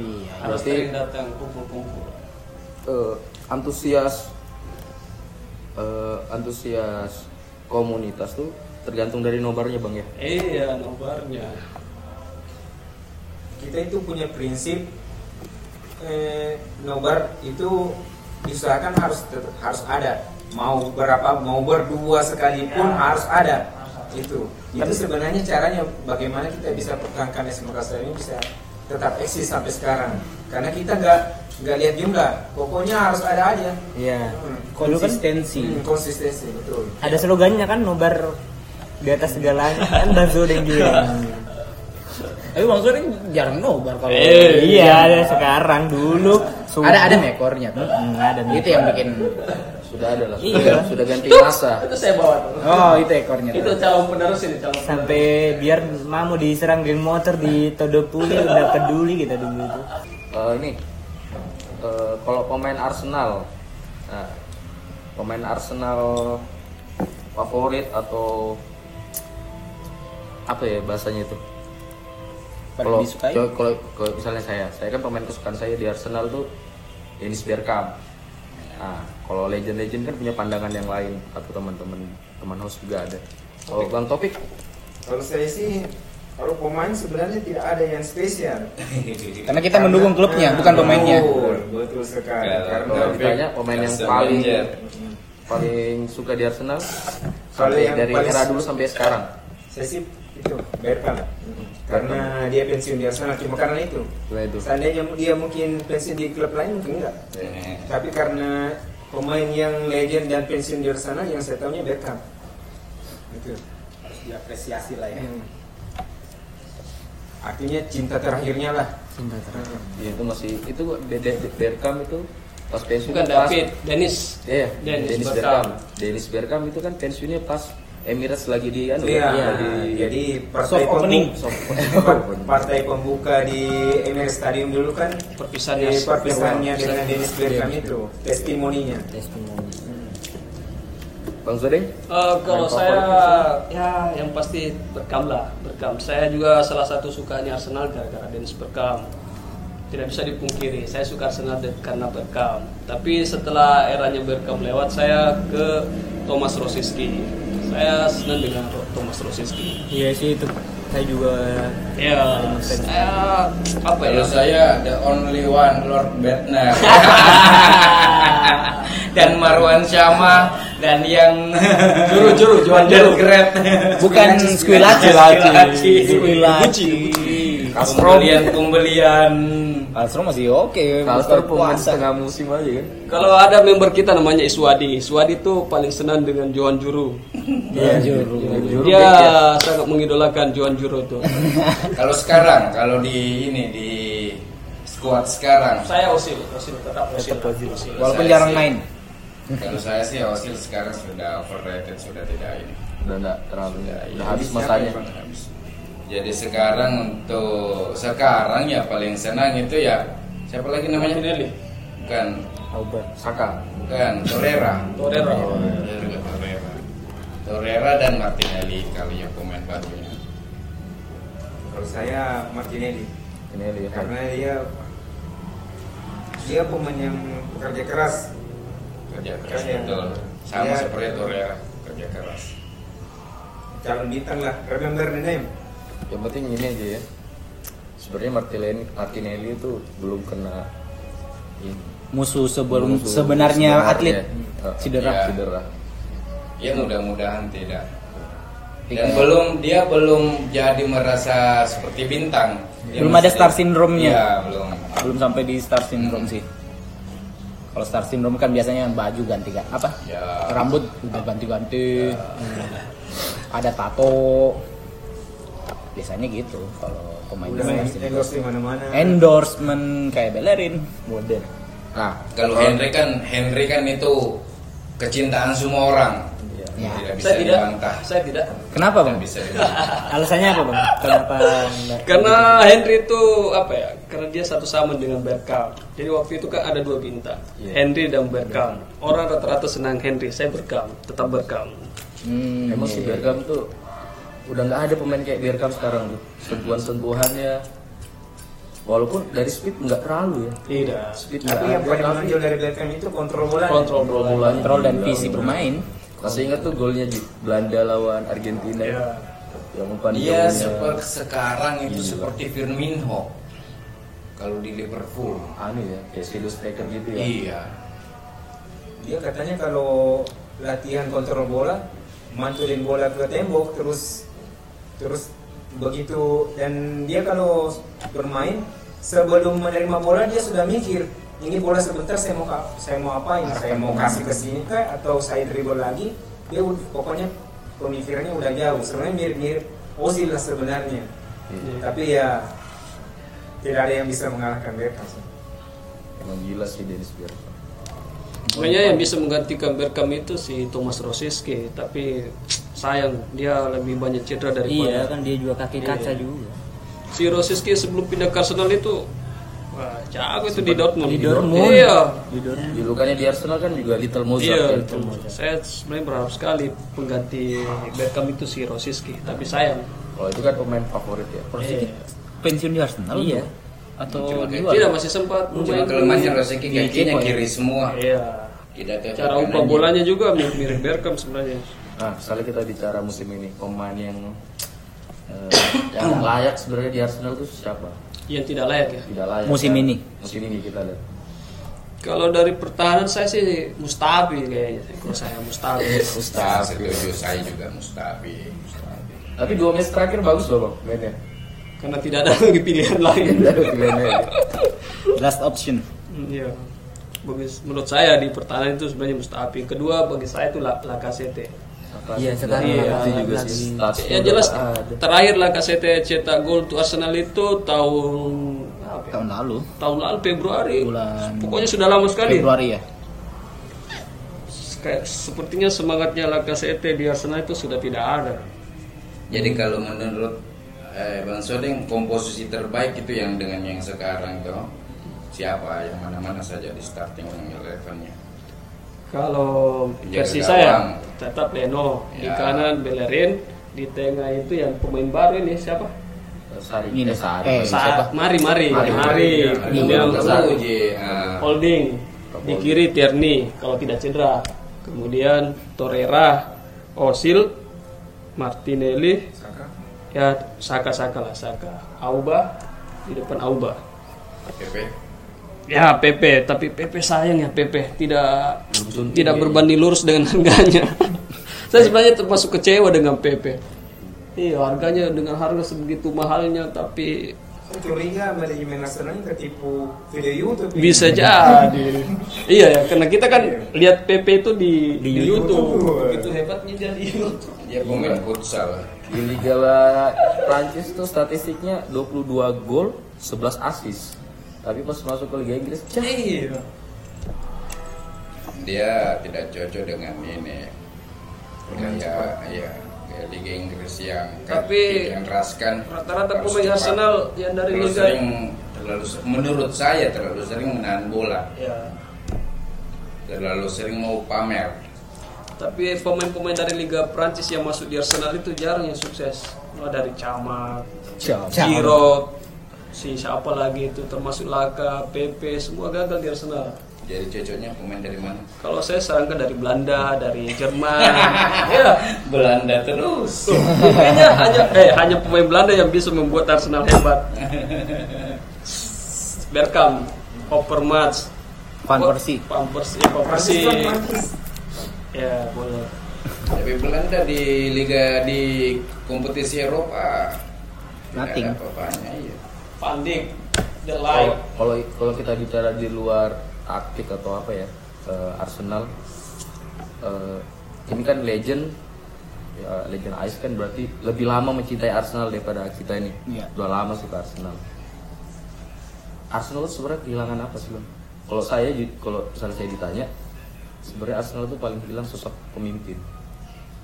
S1: Iya.
S5: Harus sering datang kumpul-kumpul.
S6: Eh, antusias eh, antusias komunitas tuh tergantung dari nobarnya bang ya.
S5: Iya nobarnya.
S4: Kita itu punya prinsip eh, nobar itu diusahakan harus tetap- harus ada. mau berapa mau berdua sekalipun harus ada itu itu sebenarnya caranya bagaimana kita bisa pertahankan es Makassar ini bisa tetap eksis sampai sekarang karena kita nggak nggak lihat jumlah pokoknya harus ada aja
S3: Iya.
S4: Hmm.
S1: Konsistensi
S4: Hmm, konsistensi betul
S3: ada slogannya kan nobar di atas segalanya kan Bazo dan juga.
S1: tapi maksudnya jarang nobar kalau
S3: iya, ada sekarang dulu. subuh.
S1: ada ada mekornya tuh
S3: Hmm, ada
S1: itu yang bikin
S6: Sudah ada lah.
S3: Iya.
S6: Sudah, ganti rasa.
S5: Itu saya bawa tuh.
S1: oh itu ekornya
S5: Itu
S1: tuh.
S5: calon penerus ini calon.
S3: sampai biar mau diserang geng motor di Todopuli udah peduli kita dulu itu.
S6: Eh, ini eh, kalau pemain Arsenal, nah, pemain Arsenal favorit atau apa ya bahasanya itu?
S1: Paling
S6: Kalau
S1: disukai?
S6: kalau- kalau kalau misalnya saya, saya kan pemain kesukaan saya di Arsenal tuh Dennis Bergkamp. Nah, kalau legend-legend kan punya pandangan yang lain. Atau teman-teman teman host juga ada. Kalau Bang Topik,
S4: kalau saya sih kalau pemain sebenarnya tidak ada yang spesial.
S1: Karena kita mendukung klubnya bukan pemainnya.
S4: Betul, betul sekali.
S2: Kalau
S4: karena
S6: kalau ditanya pemain yang paling paling suka di Arsenal? Sampai dari
S4: paling-
S6: era dulu sampai sekarang.
S4: saya sih itu Bergkamp karena dia pensiun di Arsenal cuma karena itu
S6: Cuma itu.
S4: seandainya dia mungkin pensiun di klub lain mungkin enggak
S2: Eh,
S4: tapi karena pemain yang legend dan pensiun di Arsenal yang saya tahunya Beckham itu
S1: harus diapresiasi lah ya
S4: artinya cinta terakhirnya lah
S3: Cinta terakhir.
S6: Iya, itu masih itu Bergkamp itu pas pensiun
S5: Bukan
S6: pas
S5: David, Dennis.
S6: Iya,
S5: Dennis
S6: Dennis.
S5: Bergkamp.
S6: Dennis Bergkamp itu kan pensiunnya pas Emirates lagi di anu,
S4: iya
S6: lagi
S4: jadi partai
S1: Soft opening.
S4: pembuka, partai pembuka di Emirates Stadium dulu kan
S5: Perpisahannya
S4: eh, perpisahannya dengan Dennis Bergkamp itu testimoninya
S6: Bang Zodeng?
S5: Eh, kalau
S6: Main
S5: saya
S6: favorit
S5: ya yang pasti Bergkamp lah, Bergkamp. Saya juga salah satu sukanya Arsenal gara-gara Dennis Bergkamp. Tidak bisa dipungkiri, saya suka Arsenal karena Bergkamp. Tapi setelah eranya Bergkamp lewat, saya ke Thomas Rosicky. Saya senang dengan Thomas Rosicky.
S3: Iya sih itu. Saya juga
S5: Ya, saya apa ya?
S2: Kalau saya the only one Lord Bednar dan Marwan Syama dan yang
S5: Juru-juru, Johan Juru.
S2: Grab
S1: bukan Squillaci
S2: Squillaci.
S1: Squillaci
S2: pembelian pembelian
S1: Castro masih oke
S6: Kalster
S1: bukan
S6: pemain setengah musim aja kan?
S5: Kalau ada member kita namanya Iswadi, Iswadi tuh paling senang dengan Johan Juru.
S1: Iya, juru.
S6: Juru
S5: Dia
S6: ya.
S5: sangat mengidolakan Johan Juru tuh.
S2: kalau sekarang kalau di ini di squad sekarang
S5: Saya Osil, Osil tetap Osil. Osil.
S1: walaupun
S2: Saya
S1: jarang
S2: sih-
S1: main
S2: kalau saya sih Osil sekarang sudah overrated sudah tidak ini
S6: Udah enggak terlalu
S2: Sudah,
S6: udah
S2: iya.
S6: habis masanya.
S2: habis? Jadi sekarang untuk sekarang ya paling senang itu ya siapa lagi namanya?
S5: Martinelli.
S2: Bukan,
S3: Albert.
S6: Saka.
S2: bukan Torreira.
S5: Torreira.
S2: Torreira. Torreira dan Martinelli kali yang pemain barunya.
S4: kalau saya Martinelli
S6: Ini lihat.
S4: karena dia dia pemain yang kerja keras
S2: Kerja keras
S4: Iya.
S2: betul. Sama
S4: Iya.
S2: seperti Torreira kerja keras.
S4: calon bintang lah remember the name
S6: Yang penting ini aja ya. Sebenarnya Martinelli, Martinelli itu belum kena ini.
S1: musuh sebelum
S6: Musuh
S1: sebenarnya
S6: sebenarnya.
S1: atlet cedera
S2: Iya.
S6: Cedera.
S2: Ya mudah-mudahan tidak. Dan
S1: Tiga.
S2: belum dia belum jadi merasa seperti bintang. Dia
S1: Belum ada star syndrome-nya.
S2: Iya, belum.
S1: belum sampai di star syndrome sih kalau star syndrome kan biasanya baju ganti kan apa
S2: Ya.
S1: rambut udah ganti-ganti ada tato biasanya gitu kalau pemain
S4: udah main endorse di mana-mana
S1: endorsement kayak Bellerin modern
S6: Nah,
S2: Kalau Henry kan Henry kan itu kecintaan semua orang.
S1: Ya.
S2: Tidak bisa
S5: Saya tidak.
S2: dibantah.
S5: Saya tidak.
S1: kenapa bang
S2: bisa.
S3: Alasannya apa bang? Kenapa?
S5: Karena Henry itu apa ya? Karena dia satu sama dengan Bergkamp. Jadi waktu itu kan ada dua bintang,
S6: Iya.
S5: Henry dan Bergkamp. Orang rata-rata senang Henry, saya Bergkamp, tetap Bergkamp.
S1: hmm,
S6: emang si Bergkamp tuh udah nggak ada pemain kayak Bergkamp sekarang tuh. Sentuhan-sentuhannya walaupun dari speed nggak terlalu ya.
S5: Tidak.
S6: Speed
S4: tapi yang paling menonjol dari belakang itu kontrol bola
S5: Kontrol bola.
S1: kontrol dan visi bermain
S6: Masih ingat tuh golnya di Belanda lawan Argentina
S5: Iya.
S6: yang umpan
S2: Dia
S6: jauhnya.
S2: seperti sekarang itu
S6: Gila.
S2: seperti Firmino. Kalau di Liverpool.
S6: anu ya kayak shadow striker gitu ya
S2: Iya.
S4: dia katanya kalau latihan kontrol bola mantulin bola ke tembok terus terus begitu dan dia kalau bermain sebelum menerima bola dia sudah mikir ini bola sebentar saya mau saya mau apain? Saya mau kasih ke sini kah? Atau saya dribble lagi? Dia pokoknya pemikirannya udah jauh. Sebenarnya mirip-mirip Ozil lah sebenarnya. Tapi ya tidak ada yang bisa mengalahkan Beckham.
S6: Emang gila sih Dennis Bergkamp.
S5: Pokoknya yang bisa menggantikan Bergkamp itu si Thomas Rosiski, tapi sayang dia lebih banyak cedera
S3: Iya
S5: daripada
S3: kan dia juga kaki kaca juga.
S5: si Rosiski sebelum pindah ke Arsenal itu wah jago itu di Dortmund.
S3: Di Dortmund.
S5: Iya.
S3: Di Dortmund.
S6: Julukannya di Arsenal kan juga Little Mozart
S5: Iya,
S6: kan?
S5: itu. saya sebenarnya berharap sekali pengganti Bergkamp itu si Rosiski, tapi sayang
S6: Kalau itu kan pemain favorit ya.
S1: Rosicky pensiun di Arsenal
S3: Iya.
S1: atau
S2: Cuma
S5: tidak masih sempat
S2: Cuma kelemahannya Rosicky
S1: Di
S2: kakinya
S1: ya?
S2: kiri semua.
S5: Iya.
S2: Tidak
S5: Cara
S2: kanannya.
S5: bolanya juga mirip mirip Bergkamp sebenarnya.
S6: Nah, misalnya kita bicara musim ini, pemain yang eh, yang layak sebenarnya di Arsenal itu siapa?
S5: Yang tidak layak ya.
S6: Tidak layak.
S1: Musim
S6: kan?
S1: ini?
S6: Musim ini kita lihat.
S5: Kalau dari pertahanan saya sih Mustafi kayaknya. Kalau saya Mustafi.
S2: Setuju saya juga Mustafi. Mustafi.
S6: Tapi dua match terakhir bagus loh bang, mainnya.
S5: Karena tidak ada lagi pilihan lain.
S6: Tidak ada pilihannya.
S1: last option
S5: Hmm, Iya. Bagi, menurut saya di pertahanan itu sebenarnya Mustafi. Kedua bagi saya itu La- Lacazette.
S3: Iya sekarang
S5: Iya,
S3: lagi-
S6: itu juga sih.
S5: Ya jelas
S6: ada.
S5: terakhir Lacazette cetak gol untuk Arsenal itu tahun apa ya?
S1: tahun lalu
S5: tahun lalu Februari.
S1: bulan
S5: Pokoknya sudah lama sekali.
S1: Februari ya
S5: Kayak sepertinya semangatnya Lacazette di Arsenal itu sudah tidak ada.
S2: Jadi kalau menurut eh, Bang Sodeng komposisi terbaik itu yang dengan yang sekarang tuh siapa yang mana-mana saja di starting elevennya.
S5: Kalau versi
S2: gawang.
S5: saya tetap Leno di
S2: Ya.
S5: kanan Bellerin di tengah itu yang pemain baru ini siapa?
S6: Sari,
S1: Ini,
S6: eh, Sari.
S1: eh,
S5: Sa-
S1: siapa?
S5: Mari Mari
S6: Mari,
S5: Mari,
S6: Mari.
S5: kemudian
S2: Iya, ah,
S5: Holding di kiri Tierney kalau tidak cedera kemudian Torreira Osil Martinelli
S4: Saka.
S5: ya Saka Saka lah Saka Auba di depan Auba
S2: Pepe.
S5: Ya Pepe tapi Pepe sayang ya Pepe tidak tidak berbanding lurus dengan harganya saya sebenarnya termasuk kecewa dengan Pepe iya harganya dengan harga sebegitu mahalnya tapi
S4: curiga manajemen Arsenal ini ketipu video YouTube. ini.
S5: bisa jadi iya ya karena kita kan lihat Pepe itu di di, YouTube,
S4: YouTube.
S5: itu hebatnya dia di YouTube
S2: Dia pemain futsal.
S6: Di Liga Prancis tuh statistiknya 22 gol, 11 assist. Tapi pas masuk ke Liga Inggris, cah.
S5: iya
S2: Dia tidak cocok dengan ini. Ya kayak Liga Inggris yang
S5: Tapi-
S2: dikenraskan
S5: rata-rata
S2: harus
S5: pemain. Arsenal yang dari
S2: terlalu
S5: Liga.
S2: sering terlalu menurut saya terlalu sering menahan bola.
S5: Ya
S2: terlalu sering mau pamer.
S5: Tapi pemain-pemain dari Liga Prancis yang masuk di Arsenal itu jarang yang sukses. Mulai dari Camat Giroud si siapa lagi itu termasuk Laka, Pepe semua gagal di Arsenal.
S2: jadi cocoknya pemain dari mana
S5: Kalau saya sarankan dari Belanda, dari Jerman, ya
S2: Belanda terus
S5: kayaknya hanya eh hanya pemain Belanda yang bisa membuat Arsenal hebat. Bergkamp, Overmars,
S1: Van Persie
S5: Van Persie, Van Persie. Ya boleh.
S2: tapi Belanda di liga di kompetisi Eropa
S1: Nothing.
S2: ada apa-apanya iya.
S5: Dijk, The Light.
S6: kalau kalau kita bicara di luar taktik atau apa ya, eh, Arsenal eh, ini kan legend ya legend Ice kan berarti lebih lama mencintai Arsenal daripada kita ini.
S1: Iya.
S6: Udah lama suka Arsenal. Arsenal tuh sebenarnya kehilangan apa sih bang? Kalau saya kalau misalnya saya ditanya, sebenarnya Arsenal tuh paling hilang sosok pemimpin.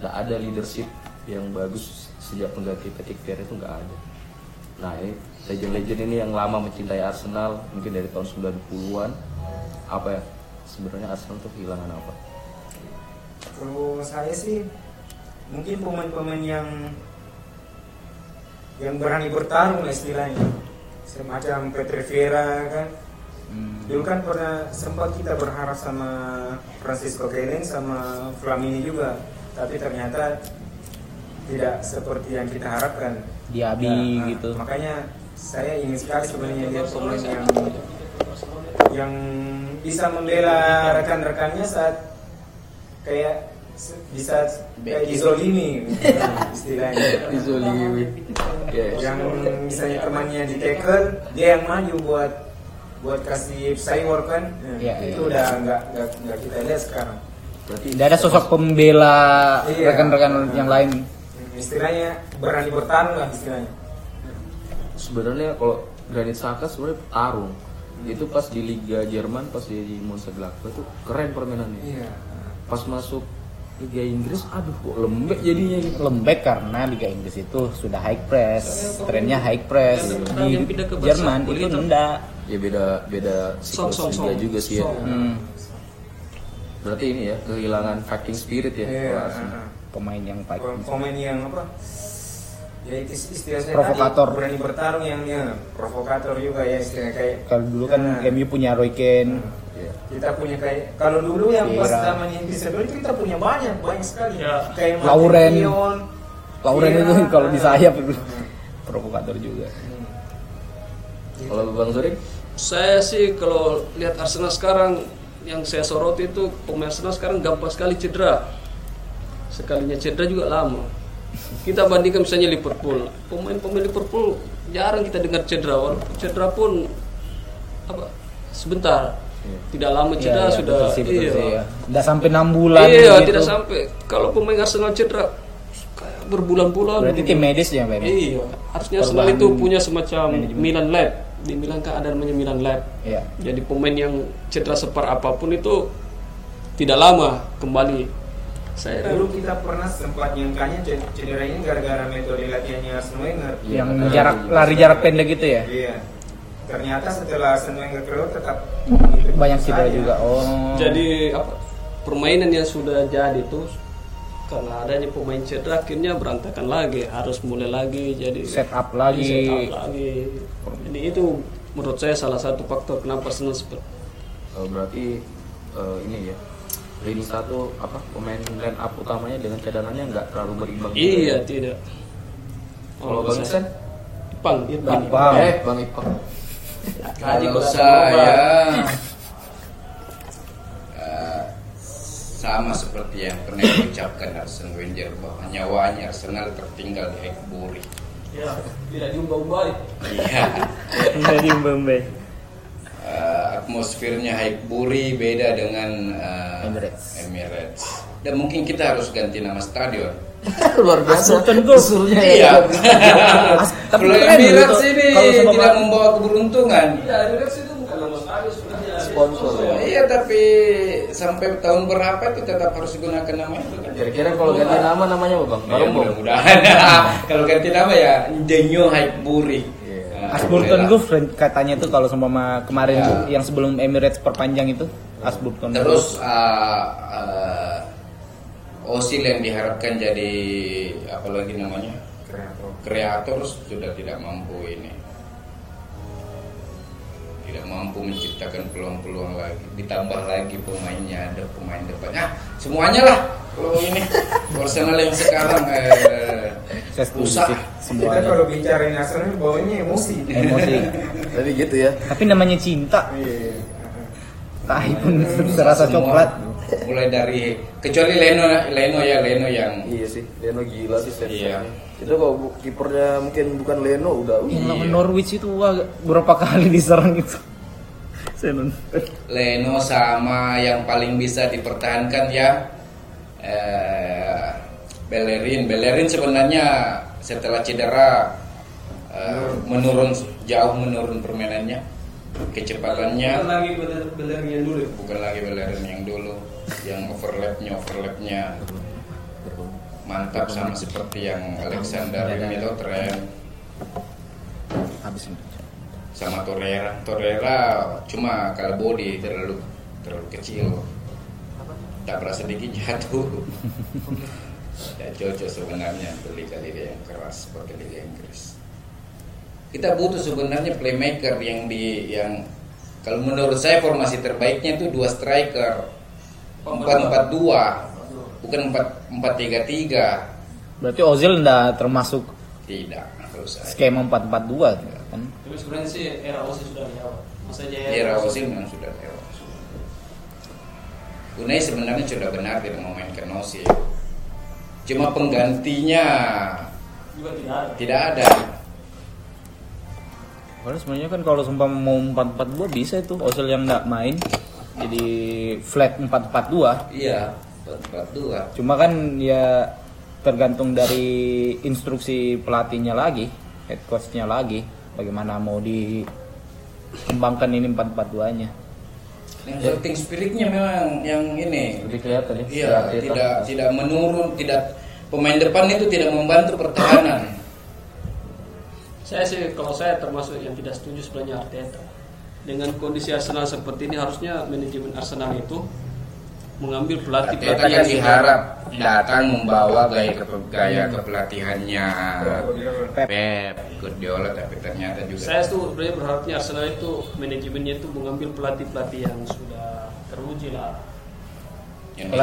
S6: Nggak ada leadership yang bagus sejak pengganti Patrick Vieira itu nggak ada. Nah ini legend-legend ini yang lama mencintai Arsenal mungkin dari tahun 90-an apa ya? Sebenarnya Arsenal tuh kehilangan apa?
S4: Kalau saya sih mungkin pemain-pemain yang yang berani bertarung lah istilahnya. Semacam Petre Vieira kan? Dulu kan pernah sempat kita berharap sama Francisco Kellen sama Flamini juga. Tapi ternyata tidak seperti yang kita harapkan.
S1: Diaby
S4: Ya, nah,
S1: gitu.
S4: makanya saya ingin sekali sebenarnya lihat pemain yang yang bisa membela rekan-rekannya saat kayak bisa kayak izolimi istilahnya
S6: Izolimi. Ya.
S4: yang misalnya temannya di tackle dia yang maju buat buat kasih cyber kan
S1: Iya,
S4: itu udah nggak nggak kita lihat sekarang
S6: Berarti
S1: Tidak ada sosok pembela
S4: Iya.
S1: rekan-rekan yang lain.
S4: istilahnya berani bertarung lah istilahnya
S6: sebenarnya kalau Granit Xhaka sebenarnya tarung. Itu pas di Liga Jerman, pas di Mönchengladbach itu keren permainannya.
S4: iya
S6: Pas masuk Liga Inggris, aduh kok lembek jadinya gitu.
S1: Lembek karena Liga Inggris itu sudah high press, trennya high press. Di Jerman itu enggak.
S6: Ya beda beda
S5: Song,
S6: siklus
S5: song,
S6: liga
S5: song.
S6: juga sih ya.
S1: Hmm,
S6: Berarti ini ya kehilangan fighting spirit ya.
S4: iya
S6: kalau Arsenal.
S4: ah,
S1: pemain yang fighting.
S4: pemain yang apa ya itu istilahnya
S1: Provokator.
S4: tadi, berani bertarung yang ya provokator juga ya istilahnya kayak
S1: Kalau dulu kan
S4: Nah.
S1: MU punya Roy Keane,
S6: Iya.
S4: kita punya kayak kalau dulu yang pas
S1: Vieira.
S4: zamannya Inggris dulu itu kita punya banyak banyak sekali
S5: Ya.
S4: kayak
S1: Lauren.
S4: Martin
S1: Lauren
S4: Vieira.
S1: itu kalau di sayap itu
S4: Hmm.
S1: provokator juga.
S6: Kalau Bang Zorik,
S5: Saya sih kalau lihat Arsenal sekarang yang saya soroti itu pemain Arsenal sekarang gampang sekali cedera. Sekalinya cedera juga lama. Kita bandingkan misalnya Liverpool. Pemain-pemain Liverpool jarang kita dengar cedera. Walaupun cedera pun apa sebentar. Tidak lama cedera
S1: Iya, iya,
S5: sudah
S1: betul sih, betul
S5: iya.
S1: sih, ya. Nggak sampai enam bulan.
S5: Iya,
S1: gitu.
S5: tidak sampai. Kalau pemain Arsenal cedera kayak berbulan-bulan.
S1: Berarti tim medis ya, Pak?
S5: Iya, harusnya Arsenal itu punya semacam
S1: manajemen.
S5: Milan Lab. Di Milan kan ada namanya Milan Lab.
S1: Iya.
S5: Jadi pemain yang cedera separ apa pun itu tidak lama kembali. Saya
S4: dulu kita pernah sempat nyangkanya ini gara-gara metode latihannya Arsene Wenger
S6: Iya,
S1: yang
S6: makanya
S1: jarak lari jarak pendek gitu ya.
S4: iya ternyata setelah Arsene Wenger keluar tetap gitu
S1: Banyak cedera juga. Oh.
S5: jadi apa? Permainan yang sudah jadi itu karena adanya pemain cedera akhirnya berantakan lagi, harus mulai lagi jadi
S1: set up lagi.
S5: set up lagi. Jadi itu menurut saya salah satu faktor kenapa Arsenal seperti
S6: eh, berarti eh, ini ya. Lini satu apa pemain line up utamanya dengan cadangannya nggak terlalu berimbang. juga
S5: Iya,
S6: ya.
S5: tidak.
S6: Kalau Bang Iksan?
S5: Ipang, Ipang.
S1: Ipang.
S6: Eh, Bang Ipang.
S2: Kalau saya eh, sama seperti yang pernah diucapkan Arsene Wenger bahwa nyawanya Arsenal tertinggal di Highbury.
S5: Ya, tidak diubah-ubah.
S2: Iya.
S1: Jadi Mbembe.
S2: Atmosfernya Highbury beda dengan eh,
S1: Emirates.
S2: Emirates. Dan mungkin kita harus ganti nama stadion.
S6: Luar biasa.
S1: Golf.
S6: Usulnya
S2: Iya.
S1: As- tapi
S2: Emirates
S1: gitu.
S2: ini tidak membawa keberuntungan.
S5: Ya, Emirates itu bukan nama stadion sebenarnya.
S6: sponsor ya.
S2: Iya, tapi sampai tahun berapa itu tetap harus digunakan nama itu kan.
S6: Kira-kira kalau ganti nama namanya apa Bang?
S2: Ya, mudah-mudahan. Kalau ganti nama ya The New Highbury.
S1: Asburton
S2: boleh
S1: Golf katanya tuh kalau sama kemarin
S2: Ya.
S1: yang sebelum Emirates perpanjang itu Asburton.
S2: Terus uh, uh, Osil yang diharapkan jadi apalagi namanya
S4: Kreator.
S2: kreator sudah tidak mampu ini tidak mampu menciptakan peluang-peluang lagi ditambah lagi pemainnya ada pemain depannya ah, semuanya lah kalau ini Arsenal yang sekarang eh,
S1: Saya setuju
S2: usah
S1: sih,
S4: kita
S1: semuanya.
S4: kalau bicarain Arsenal bawanya emosi
S1: Emosi.
S6: Tapi gitu ya.
S1: Tapi namanya cinta.
S4: Iya.
S1: Tahi pun
S2: semua.
S1: coklat.
S2: mulai dari kecuali Leno Leno ya Leno yang
S6: Iya sih, Leno gila sih
S2: Iya.
S6: Itu kalau kipernya mungkin bukan Leno udah
S1: Yang lawan
S2: Iya.
S1: Norwich itu wah, berapa kali diserang itu. Saya nonton.
S2: Leno sama yang paling bisa dipertahankan ya eh, Bellerin. Bellerin sebenarnya setelah cedera eh, menurun jauh menurun permainannya, kecepatannya
S5: Bukan lagi beler yang dulu. ya.
S2: bukan lagi Bellerin yang dulu, yang overlapnya overlapnya mantap sama seperti yang Alexander Milotren
S1: Habis ini.
S2: sama Torreira. Torreira cuma kalau body terlalu terlalu kecil. Tak berasa dikit jatuh. Tidak cocok sebenarnya untuk liga-liga yang keras seperti Liga Inggris. Kita butuh sebenarnya playmaker yang di yang kalau menurut saya formasi terbaiknya itu dua striker. 4-4-2 bukan 4-3-3
S1: Berarti Ozil enggak termasuk
S2: tidak kalau saya
S1: skema 442 kan?
S5: Tapi sebenarnya sih era Osi sudah lewat. Masa Jaya
S2: Era Osil memang sudah lewat Unai sebenarnya sudah benar tidak mau main ke Nossi. Cuma penggantinya
S5: Juga tidak ada.
S2: tidak ada.
S1: Kalau sebenarnya kan kalau sumpah mau 4-4-2 bisa itu Ozil yang nggak main jadi flat 4-4-2
S2: Iya, empat dua.
S1: cuma kan ya tergantung dari instruksi pelatihnya lagi head coachnya lagi bagaimana mau dikembangkan ini 4-4-2 nya
S2: Yang fighting spiritnya memang yang ini.
S6: Lebih kelihatan ya.
S2: Iya,
S6: Arteta.
S2: tidak tidak menurun, tidak pemain depan itu tidak membantu pertahanan.
S5: Saya sih kalau saya termasuk yang tidak setuju sebenarnya Arteta. Dengan kondisi Arsenal seperti ini harusnya manajemen Arsenal itu mengambil pelatih
S2: Arteta
S5: pelatih
S2: kan diharap datang membawa gaya ke gaya kepelatihannya
S1: Pep.
S2: Pep Guardiola tapi ternyata juga
S5: Saya tuh sebenarnya berharapnya Arsenal itu manajemennya itu mengambil pelatih-pelatih yang sudah teruji lah.
S2: yang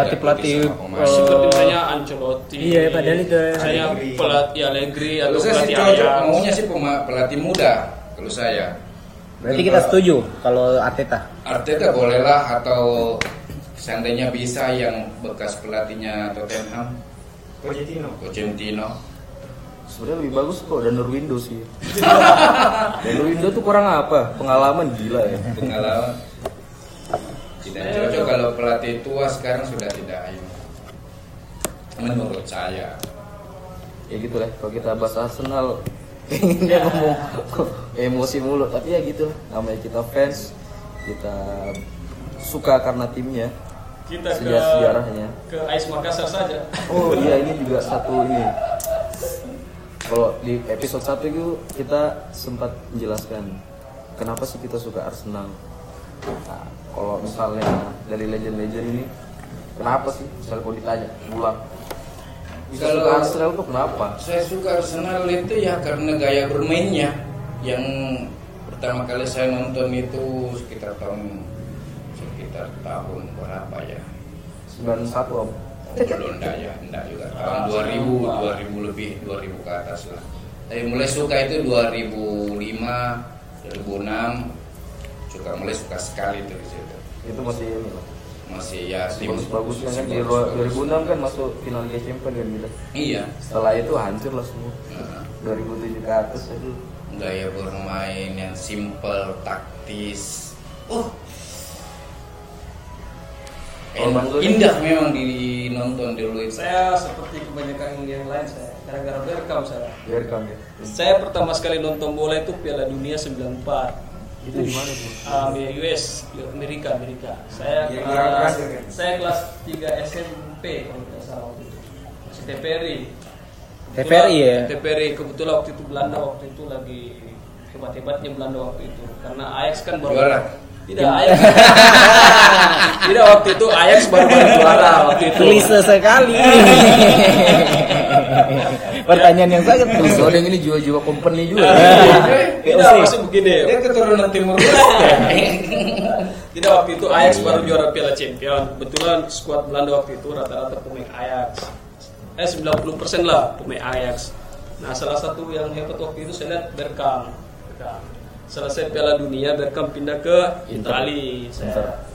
S2: pemain.
S1: eh,
S5: Seperti misalnya Ancelotti.
S3: Iya, padahal itu
S5: Saya
S4: Allegri.
S5: pelatih Allegri atau
S2: saya
S5: pelatih Ajax.
S2: maunya sih pelatih muda kalau saya.
S1: berarti kita setuju kalau Arteta
S2: Arteta bolehlah atau seandainya bisa yang bekas pelatihnya Tottenham,
S4: Pochettino.
S2: Pochettino.
S6: Sebenarnya lebih bagus kok Danur Windows sih. Danur Windows tuh kurang apa? Pengalaman gila ya.
S2: pengalaman tidak cocok kalau pelatih tua sekarang sudah tidak ini menurut saya
S6: Ya gitu lah. Kalau kita bahas Arsenal, dia ngomong emosi mulu. Tapi ya gitu. Namanya kita fans, kita suka karena timnya.
S5: Kita ke
S6: Sejarah sejarahnya.
S5: ke AS Makassar saja.
S6: Oh iya ini juga satu ini. Kalau di episode 1 itu kita sempat menjelaskan kenapa sih kita suka Arsenal. Nah, kalau misalnya dari legend-legend ini, kenapa sih? Misalnya kalau ditanya, ulang. Bisa
S2: Kalau-
S6: suka Arsenal tuh kenapa?
S2: saya suka Arsenal itu ya karena gaya bermainnya yang pertama kali saya nonton itu sekitar tahun sekitar tahun berapa ya
S6: 91 om.
S2: belum enggak ya enggak juga tahun 2000 2000 lebih 2000 ke atas lah tapi mulai suka itu 2005 2006 suka mulai suka sekali itu di situ
S6: Itu masih ini loh.
S2: masih ya tim
S6: Bagus-bagusnya kan di
S2: bagus-bagus.
S6: 2006 kan masuk final Liga Champions kan gitu.
S2: iya
S6: Setelah itu hancur lah semua.
S2: Nah,
S6: 2007 ke atas itu.
S2: gaya bermain yang simple taktis oh
S6: Zul?
S2: indah memang dinonton dulu itu
S5: Saya seperti kebanyakan yang lain saya gara-gara Berkam saya.
S6: Biarkan ya.
S5: Saya pertama sekali nonton bola itu Piala Dunia 94.
S6: Itu di mana tuh?
S5: Um, ya, US, Amerika, Amerika. Saya
S4: Yang
S5: kelas,
S4: kelas ya, kan?
S5: saya kelas 3 SMP kalau tidak salah waktu itu. Masih TPRI.
S1: TPRI ya?
S5: TPRI kebetulan waktu itu Belanda waktu itu lagi hebat-hebatnya Belanda waktu itu karena Ajax kan baru
S2: Juara.
S5: Tidak Ajax. Tidak waktu itu Ajax baru baru juara waktu itu.
S1: klise sekali pertanyaan yang sangat klise
S6: ada yang ini jiwa-jiwa company juga.
S5: Tidak maksud begini.
S2: dia keturunan timur Leste
S5: Tidak waktu itu Ajax baru juara Piala Champion. Kebetulan skuad Belanda waktu itu rata-rata pemain Ajax. Eh 90% lah pemain Ajax. Nah salah satu yang hebat waktu itu saya lihat Bergkamp. Bergkamp. Selesai Piala Dunia Bergkamp pindah ke. Itali.
S6: Inter.
S5: Saya.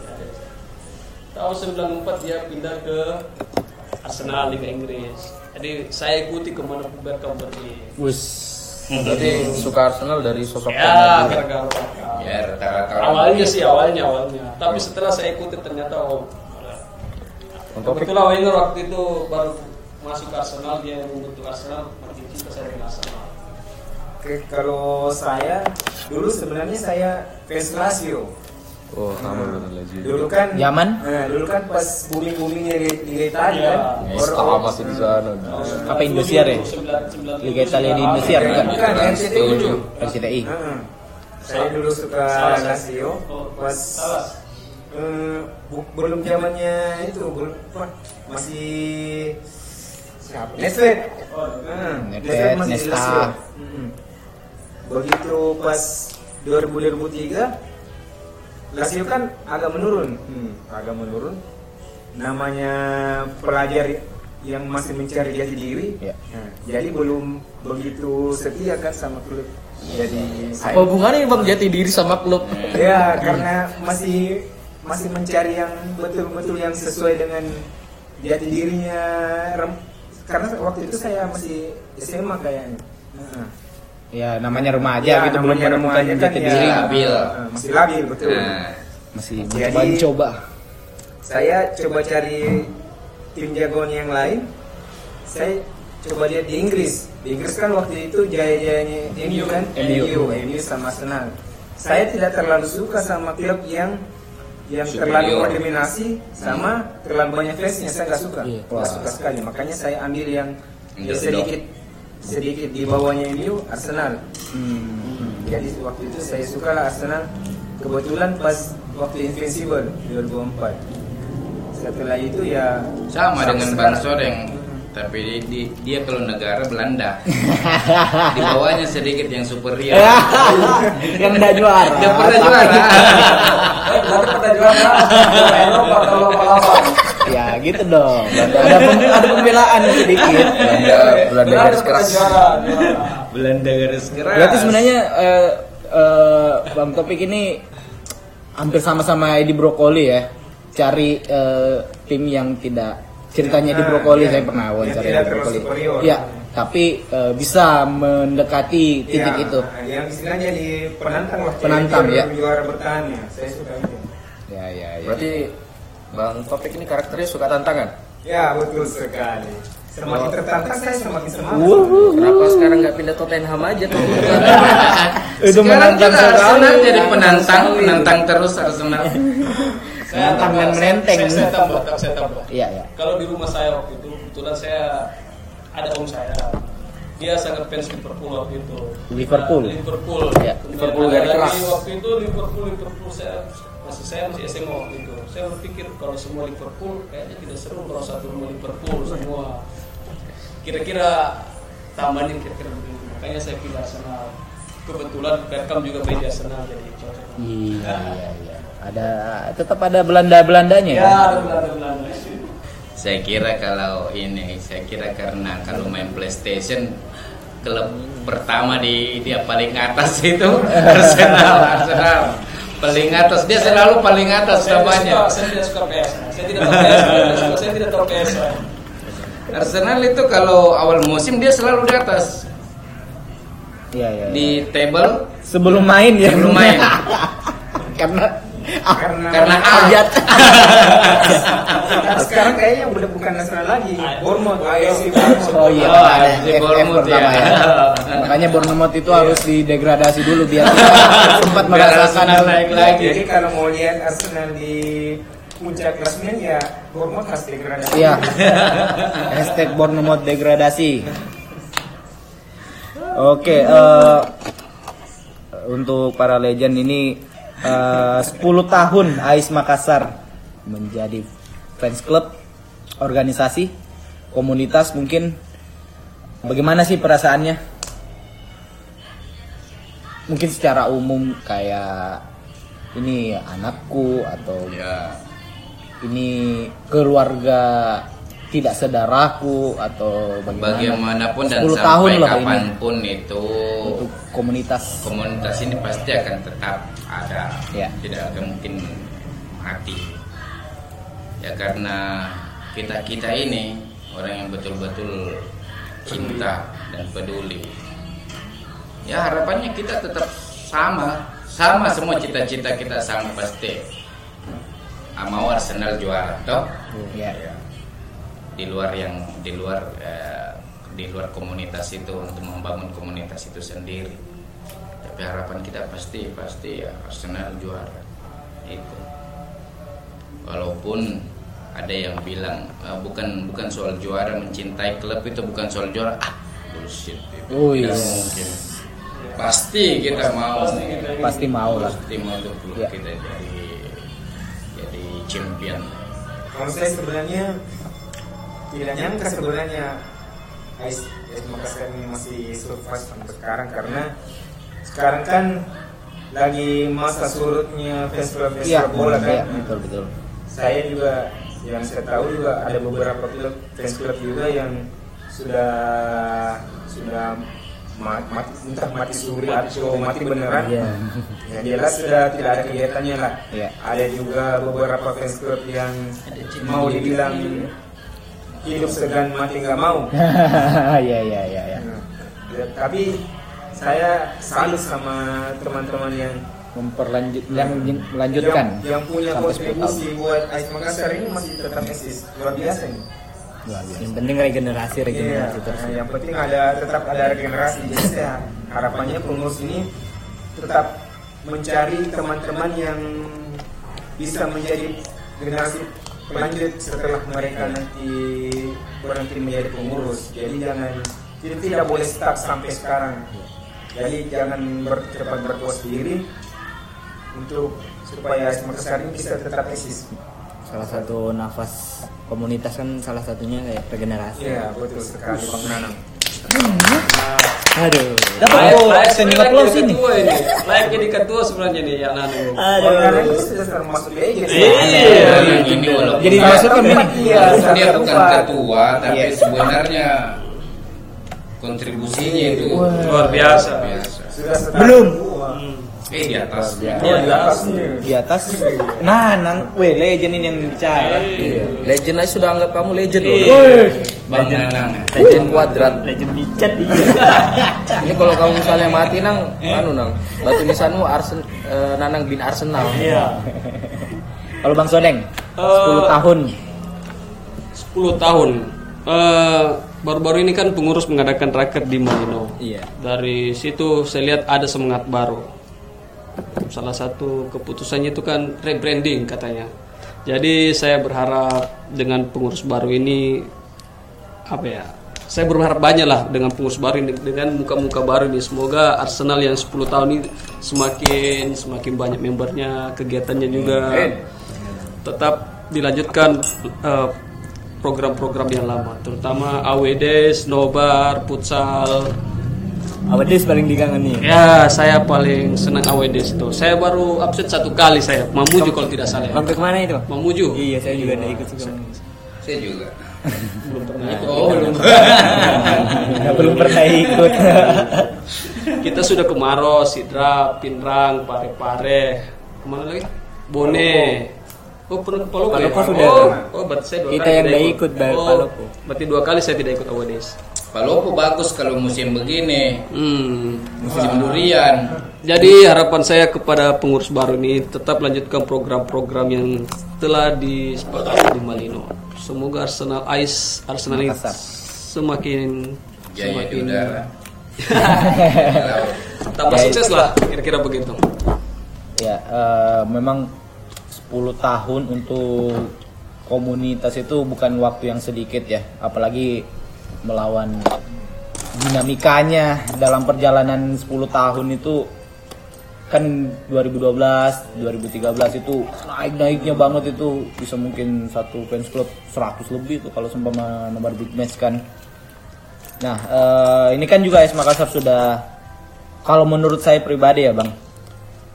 S5: Tahun 94 dia pindah ke Arsenal Liga Inggris. Jadi saya ikuti ke mana Bergkamp pergi.
S1: Wus.
S6: Berarti suka Arsenal dari sosok
S5: Ya, gara-gara
S2: ya
S5: awalnya sih awalnya awalnya tapi setelah saya ikuti ternyata oh
S6: Untuk
S5: kebetulan Wenger waktu itu baru masuk ke Arsenal dia yang membentuk Arsenal makin cinta saya dengan Arsenal
S4: Oke, kalau saya dulu sebenarnya saya fans Lazio.
S6: Oh, sama dengan Lazio.
S4: Dulu kan
S1: Zaman?
S4: Nah, dulu kan pas booming boomingnya Liga Italia kan.
S6: Ya, masih di sana.
S1: Apa Indosiar ya? Liga Italia di Indosiar bukan?
S4: Bukan, RCTI.
S1: RCTI.
S4: Heeh. Saya dulu suka. Lazio pas eh, bu- belum zamannya itu belum apa, masih siapa? Nesvet.
S5: Oh,
S4: masih di
S1: Nesta.
S4: Begitu pas 2000 2003 Lazio kan agak menurun, Hmm, agak menurun. Namanya pelajar yang masih mencari jati diri,
S1: Ya.
S4: Nah, jadi belum begitu setia kan sama klub. Jadi
S6: Apa hubungannya Bang Jati diri sama klub?
S4: ya karena masih masih mencari yang betul-betul yang sesuai dengan jati dirinya rem- karena waktu itu saya masih SMA kayaknya.
S1: Ya namanya remaja
S4: Ya,
S1: gitu belum menemukan
S4: remaja kan
S1: jati
S4: ya,
S1: diri.
S2: labil.
S4: eh, masih labil betul.
S2: Nah,
S1: Masih
S4: Jadi-
S1: mencoba-coba.
S4: saya coba cari tim jagoan yang lain. Saya coba lihat di Inggris. Di Inggris kan waktu itu jaya-jayanya MU kan? MU MU sama Arsenal. Saya tidak terlalu suka sama klub yang yang terlalu mendominasi sama terlalu banyak fansnya. Saya nggak suka.
S1: Iya.
S4: nggak suka sekali. Makanya saya ambil yang sedikit sedikit di bawahnya MU Arsenal. Hmm, jadi waktu itu saya suka lah Arsenal. Kebetulan pas waktu Invincible 2004 setelah itu ya
S2: sama dengan Bang. Soreng. Tapi di- di- dia kalau negara Belanda. Di bawahnya sedikit yang superior.
S1: Yang udah juara.
S2: dia pernah juara
S1: ya gitu dong. Ada pem- ada pembelaan sedikit.
S2: Belanda
S6: Belanda garis keras.
S2: Belanda garis keras
S1: Berarti sebenarnya eh, eh, Bang Topik ini hampir sama-sama di Brokoli ya. Cari eh, tim yang tidak ceritanya di Brokoli
S4: iya.
S1: saya pernah wawancara di Brokoli. Ya, tapi eh, bisa mendekati titik
S4: Ya,
S1: itu.
S4: yang istilahnya di penantang lah
S1: Penantang, ya.
S4: juara bertahan ya saya suka itu
S1: Ya, ya, ya.
S6: Berarti Bang Topik ini karakternya suka tantangan.
S4: ya betul sekali semakin tertantang saya semakin semangat
S6: Kenapa sekarang nggak pindah Tottenham aja tuh?
S1: itu
S2: sekarang
S1: menantang sekali.
S2: jadi penantang penantang terus Arsenal
S1: Menantang dan menenteng.
S5: Saya, saya tambah, saya tambah.
S1: Iya, ya.
S5: Kalau di rumah saya waktu itu kebetulan saya ada om saya. Dia sangat fans Liverpool waktu itu.
S1: Liverpool.
S5: Nah, Liverpool.
S1: Ya, Liverpool
S5: lagi
S1: keras.
S5: Waktu itu Liverpool Liverpool saya masih saya masih SMA waktu itu. Saya berpikir kalau semua Liverpool kayaknya tidak seru kalau satu rumah Liverpool semua. Kira-kira tambahin kira-kira begini. Makanya saya pilih Arsenal. Kebetulan Beckham juga main di Arsenal jadi cocok.
S1: Iya, iya, iya. Ada tetap ada Belanda-Belandanya
S5: Ya,
S1: ya.
S5: ada Belanda-Belanda.
S2: saya kira kalau ini saya kira karena kalau main PlayStation klub pertama di dia paling atas itu Arsenal Arsenal paling atas dia selalu paling atas
S5: Saya tidak
S2: namanya
S5: suka- Saya tidak suka PS. Saya tidak tahu PS. Saya tidak tahu PS.
S2: Arsenal itu kalau awal musim dia selalu di atas
S1: Iya, iya.
S2: di table
S1: sebelum main ya.
S2: Sebelum main.
S1: Karena
S4: karena
S2: karena A
S1: Ajat.
S4: Nah, sekarang kayaknya udah bukan Arsenal lagi Bournemouth AFC Bournemouth
S1: Oh iya,
S2: Oh,
S1: ada
S2: Bournemouth
S1: pertama
S2: ya.
S1: ya. Makanya Bournemouth itu harus didegradasi dulu biar kita sempat merasakan
S2: Arsenal naik lagi.
S4: jadi kalau mau lihat Arsenal di puncak klasmen ya Bournemouth harus degradasi
S1: Iya. Hashtag Bournemouth degradasi. Oke, eh, untuk para legend ini eh, 10 tahun AIS Makassar menjadi fans club, organisasi, komunitas mungkin. Bagaimana sih perasaannya? Mungkin secara umum kayak ini anakku atau
S2: ya
S1: ini keluarga tidak sedarahku atau bagaimana?
S2: Bagaimanapun dan
S1: 10
S2: sampai
S1: tahun loh ini.
S2: kapan pun itu
S1: untuk komunitas.
S2: komunitas ini pasti akan tetap ada.
S1: Ya.
S2: tidak akan mungkin mati. Ya karena kita kita ini orang yang betul-betul cinta dan peduli. Ya harapannya kita tetap sama. Sama semua cita-cita kita sama pasti. Mau Arsenal juara toh?
S1: Ya.
S2: Di luar yang di luar eh, di luar komunitas itu untuk membangun komunitas itu sendiri tapi harapan kita pasti pasti ya Arsenal juara. Itu. Walaupun ada yang bilang "Ah, bukan bukan soal juara mencintai klub itu bukan soal juara. Ah bullshit itu.
S1: Oh,
S2: tidak
S1: iya.
S2: mungkin. Pasti kita mau.
S1: Pasti mau lah.
S2: Pasti mau untuk klub
S1: Ya.
S2: kita jadi jadi champion.
S4: Kalau saya sebenarnya tidak nyangka sebenarnya. AIS AIS Makassar ini masih survive sampai sekarang karena sekarang kan lagi masa surutnya fans
S1: iya
S4: club bola
S1: iya,
S4: kan.
S1: betul betul
S4: Saya juga yang saya tahu juga ada beberapa klub fans club juga yang sudah sudah ma- mati entah mati suri atau mati beneran
S1: Iya.
S4: yang jelas sudah tidak ada kegiatannya lah
S1: Iya.
S4: ada juga beberapa fans club yang mau dibilang hidup segan mati nggak mau
S1: Iya iya iya iya.
S4: Ya, tapi saya salut sama teman-teman yang
S1: Memperlanjut yang melanjutkan
S4: yang, yang punya
S1: sampai 10 tahun.
S4: kontribusi buat AIS Makassar ini masih tetap eksis luar biasa ini
S1: Luar biasa.
S3: Yang penting regenerasi regenerasi terus.
S4: yang penting ada tetap ada regenerasi. Jadi saya harapannya pengurus ini tetap mencari teman-teman yang bisa menjadi generasi pelanjut setelah mereka nanti berhenti menjadi pengurus. Jadi jangan jadi tidak boleh stuck sampai sekarang. Jadi jangan ber, cepat berpuas diri untuk supaya Makassar ini bisa tetap eksis.
S3: Salah satu nafas komunitas kan salah satunya kayak regenerasi.
S4: Iya betul sekali Bang Nanang.
S3: Aduh.
S1: Dapat kok standing
S5: sebenarnya
S1: applause ini.
S5: Layak jadi ketua sebenarnya nih ya Nanu.
S4: Bang Nanang ini sudah termasuk legend.
S5: Iya.
S2: Yang ini walaupun
S1: Jadi maksudnya
S4: Iya,
S2: dia bukan ketua tapi
S1: Iya.
S2: sebenarnya kontribusinya itu
S5: Luar biasa.
S2: biasa.
S1: Belum.
S4: tua.
S2: Eh di atas.
S4: Oh, di atasnya.
S1: Di atas. Nah, nang, weh legend ini yang bicara.
S6: Legend aja sudah anggap kamu legend loh.
S2: Bang Nanang.
S6: Legend kuadrat.
S3: Legend dicat iya.
S6: Ini kalau kamu misalnya mati nang, anu nang, batu nisanmu Arsen, eh, Nanang bin Arsenal.
S3: Iya.
S1: Kalau Bang Sodeng, 10
S5: Eh,
S1: tahun.
S5: 10 tahun. Eh, baru-baru ini kan pengurus mengadakan raker di Malino.
S6: Iya.
S5: Dari situ saya lihat ada semangat baru. Salah satu keputusannya itu kan rebranding katanya. Jadi saya berharap dengan pengurus baru ini apa ya? Saya berharap banyak lah dengan pengurus baru ini dengan muka-muka baru ini. Semoga Arsenal yang 10 tahun ini semakin semakin banyak membernya, kegiatannya juga tetap dilanjutkan eh, program-program yang lama, terutama AWD, Snowbar, Futsal,
S3: Awades paling dikangenin.
S5: Ya, saya paling senang AWD itu. Saya baru absen satu kali saya, Mamuju kalau tidak salah. ya.
S3: Sampai ke mana itu?
S5: Mamuju.
S3: Iya, saya juga ada ikut juga.
S2: Saya juga.
S5: Belum pernah ikut.
S2: Oh, belum
S1: pernah ikut.
S5: Kita sudah ke Maros, Sidra, Pinrang, Pare-Pare. Ke mana lagi? Bone. Oh, pernah ke Palopo, ya?
S3: Palopo sudah.
S5: Oh, oh, berarti saya dua
S3: Kita
S5: kali
S3: yang
S5: tidak
S3: ikut, Bang,
S5: Oh,
S3: Palopo.
S5: Berarti dua kali saya tidak ikut AWD.
S2: Palopo bagus kalau musim begini.
S5: Hmm.
S2: Musim durian.
S5: Jadi harapan saya kepada pengurus baru ini tetap lanjutkan program-program yang telah disepakati di Malino. Semoga Arsenal Ice Arsenal ini semakin
S2: Jaya di
S5: semakin
S2: udara.
S5: tambah sukses lah kira-kira begitu.
S1: ya, eh, memang 10 tahun untuk komunitas itu bukan waktu yang sedikit ya, apalagi melawan dinamikanya dalam perjalanan 10 tahun itu kan 2012, 2013 itu naik-naiknya banget itu bisa mungkin satu fans club 100 lebih tuh kalau seumpama nomor big match kan. Nah, eh, ini kan juga AS Makassar sudah kalau menurut saya pribadi ya, Bang.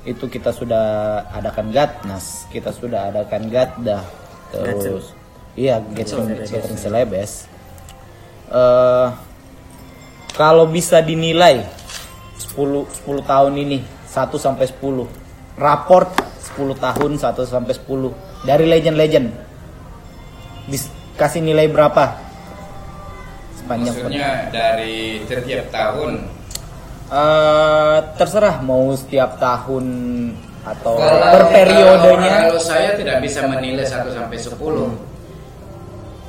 S1: Itu kita sudah adakan Gatnas, kita sudah adakan Gatdah. Terus iya, Gathering Gathering Celebes. Eh kalau bisa dinilai 10 10 tahun ini 1 sampai 10. Raport 10 tahun 1 sampai 10 dari legend-legend. Dis- kasih nilai berapa? Sepanjang
S2: Maksudnya dari setiap tahun.
S1: Eh, terserah mau setiap tahun atau
S2: Kalau-
S1: per periodenya.
S2: Kalau, kalau saya tidak bisa menilai 1 sampai 10.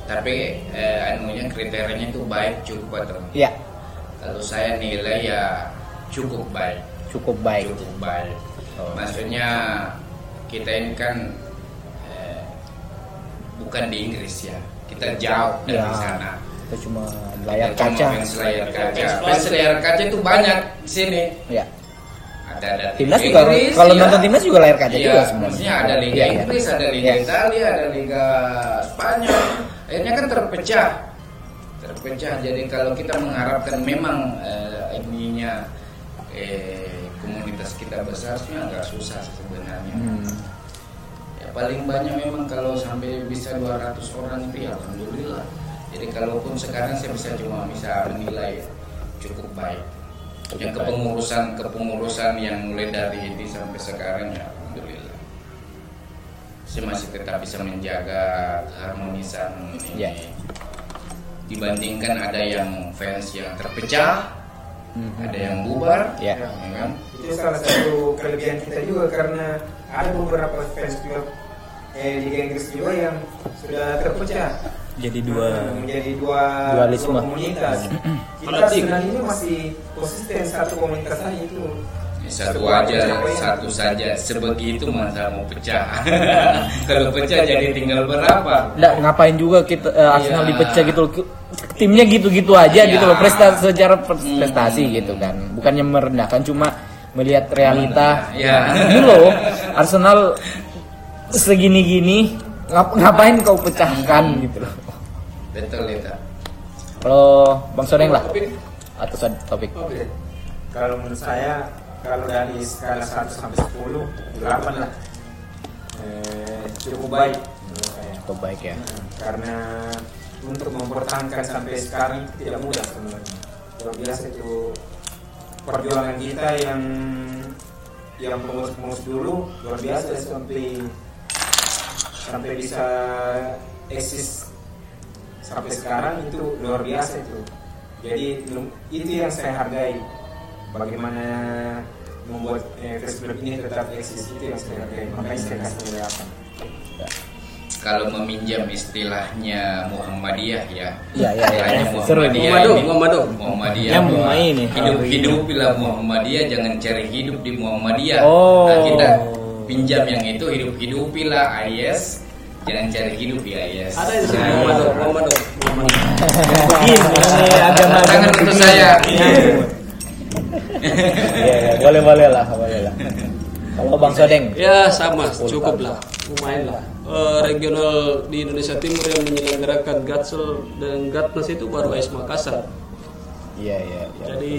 S2: Tapi eh, anunya kriterianya itu baik cukup atau
S1: Ya,
S2: kalau saya nilai ya cukup baik.
S1: cukup baik.
S2: cukup baik. Maksudnya kita ini kan eh, bukan di Inggris ya, kita jauh dari
S1: Ya,
S2: sana.
S1: Kita cuma layar
S2: Kita cuma
S1: kaca.
S2: Fans layar kaca. Fans layar kaca itu banyak di sini.
S1: Ya.
S2: Ada ada
S1: Timnas juga
S2: Inggris,
S1: kalau
S2: ya.
S1: nonton timnas juga layar kaca
S2: Iya,
S1: juga sebenarnya.
S2: maksudnya ada Liga
S1: Iya, iya.
S2: Inggris, ada Liga
S1: Iya.
S2: Italia, ada Liga Spanyol. Akhirnya kan terpecah. Terpecah. Jadi kalau kita mengharapkan memang eh, ininya eh, komunitas kita besar sih agak susah sebenarnya.
S1: Hmm.
S2: Ya paling banyak memang kalau sampai bisa 200 orang itu ya alhamdulillah. Jadi kalaupun sekarang saya bisa cuma bisa menilai cukup baik. yang kepengurusan kepengurusan yang mulai dari ini sampai sekarang ya alhamdulillah saya masih tetap bisa menjaga keharmonisan ini
S1: Ya.
S2: dibandingkan ada yang fans yang terpecah ada yang bubar
S1: Ya.
S2: ya kan
S4: itu salah satu kelebihan kita juga karena ada beberapa fans club eh, Liga Inggris juga yang sudah terpecah
S3: Jadi dua.
S4: menjadi dua,
S1: Dualisme.
S4: dua komunitas. Kita sebenarnya ini masih konsisten satu komunitas saja itu.
S2: satu aja satu saja sebegitu masa mau pecah kalau pecah jadi tinggal berapa
S1: Nggak, ngapain juga kita eh, Arsenal
S2: Iya.
S1: dipecah gitu. Timnya gitu-gitu aja
S2: Iya.
S1: gitu loh. Prestasi secara prestasi gitu kan. Bukannya merendahkan cuma melihat realita.
S2: ya
S1: Ini loh Arsenal segini-gini ngap- ngapain kau pecahkan gitu loh.
S2: Betul itu
S1: Kalau Bang Soneng lah atau topik.
S4: Kalau menurut saya kalau dari skala 1 sampai 10, 8 lah. Eh, cukup baik menurut saya.
S1: Cukup baik ya.
S4: Karena untuk mempertahankan sampai sekarang itu tidak mudah sebenarnya. Luar biasa itu perjuangan kita yang yang pengurus-pengurus dulu luar biasa sampai sampai bisa eksis sampai sekarang itu luar biasa itu. Jadi itu yang saya hargai. Bagaimana membuat eh, Club ini tetap eksis itu yang saya hargai. Makanya saya kasih nilai 8.
S2: kalau meminjam istilahnya Muhammadiyah ya.
S1: Iya, iya, iya.
S2: Istilahnya
S1: Seru ini.
S2: Muhammadiyah.
S5: Muhammadu,
S2: ini.
S5: Muhammadu.
S2: Muhammadiyah.
S3: Yang Muhammad ini.
S2: Hidup-hidupilah Muhammadiyah, jangan cari hidup di Muhammadiyah.
S1: Oh.
S2: Nah, kita pinjam yang itu hidup-hidupilah AIS, jangan cari hidup di AIS.
S5: Ada yang disebut Muhammadu, Muhammadu, Muhammadu.
S3: Ini agama
S2: Tangan untuk saya.
S1: Iya, iya, boleh boleh lah, boleh lah. Kalau Bang Sodeng,
S5: Ya sama, cukup lah, lumayan lah. Eh, regional di Indonesia Timur yang menyelenggarakan Gatsel dan Gatnas itu baru AIS Makassar.
S1: iya iya. iya.
S5: Jadi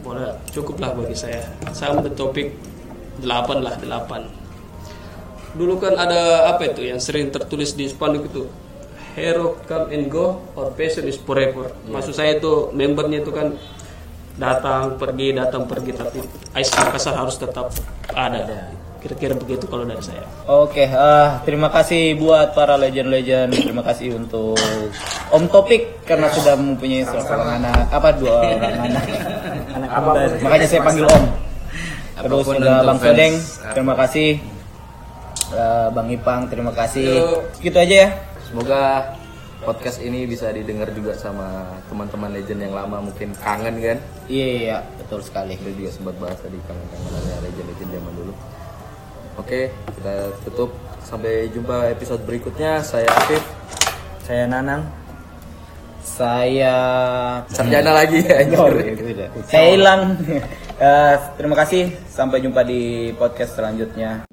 S5: boleh cukup lah bagi saya. Sama topik 8 lah 8. Dulu kan ada apa itu yang sering tertulis di spanduk itu Hero come and go or passion is forever. Maksud saya itu membernya itu kan datang pergi datang pergi tapi AIS Makassar harus tetap ada. Kira-kira begitu kalau dari saya.
S1: Oke, ah, terima kasih buat para legend-legend. Terima kasih untuk Om Topik karena sudah mempunyai seorang anak, apa dua orang anak.
S3: anak.
S1: Makanya saya panggil Om. Terus
S2: Apa
S1: pun
S2: juga
S1: Bang. Sodeng, terima kasih. Eh, Bang Ipang, terima kasih. Gitu aja ya.
S6: Semoga podcast ini bisa didengar juga sama teman-teman legend yang lama mungkin kangen kan.
S1: Iya, iya, betul sekali.
S6: Kita juga sempat bahas tadi kangen-kangenannya legend-legend zaman dulu. Oke, kita tutup. Sampai jumpa episode berikutnya. Saya Afif.
S3: Saya Nanang.
S1: Saya
S6: Sarjana lagi ya.
S1: Oh, iya, Saya hilang. Eh, terima kasih. Sampai jumpa di podcast selanjutnya.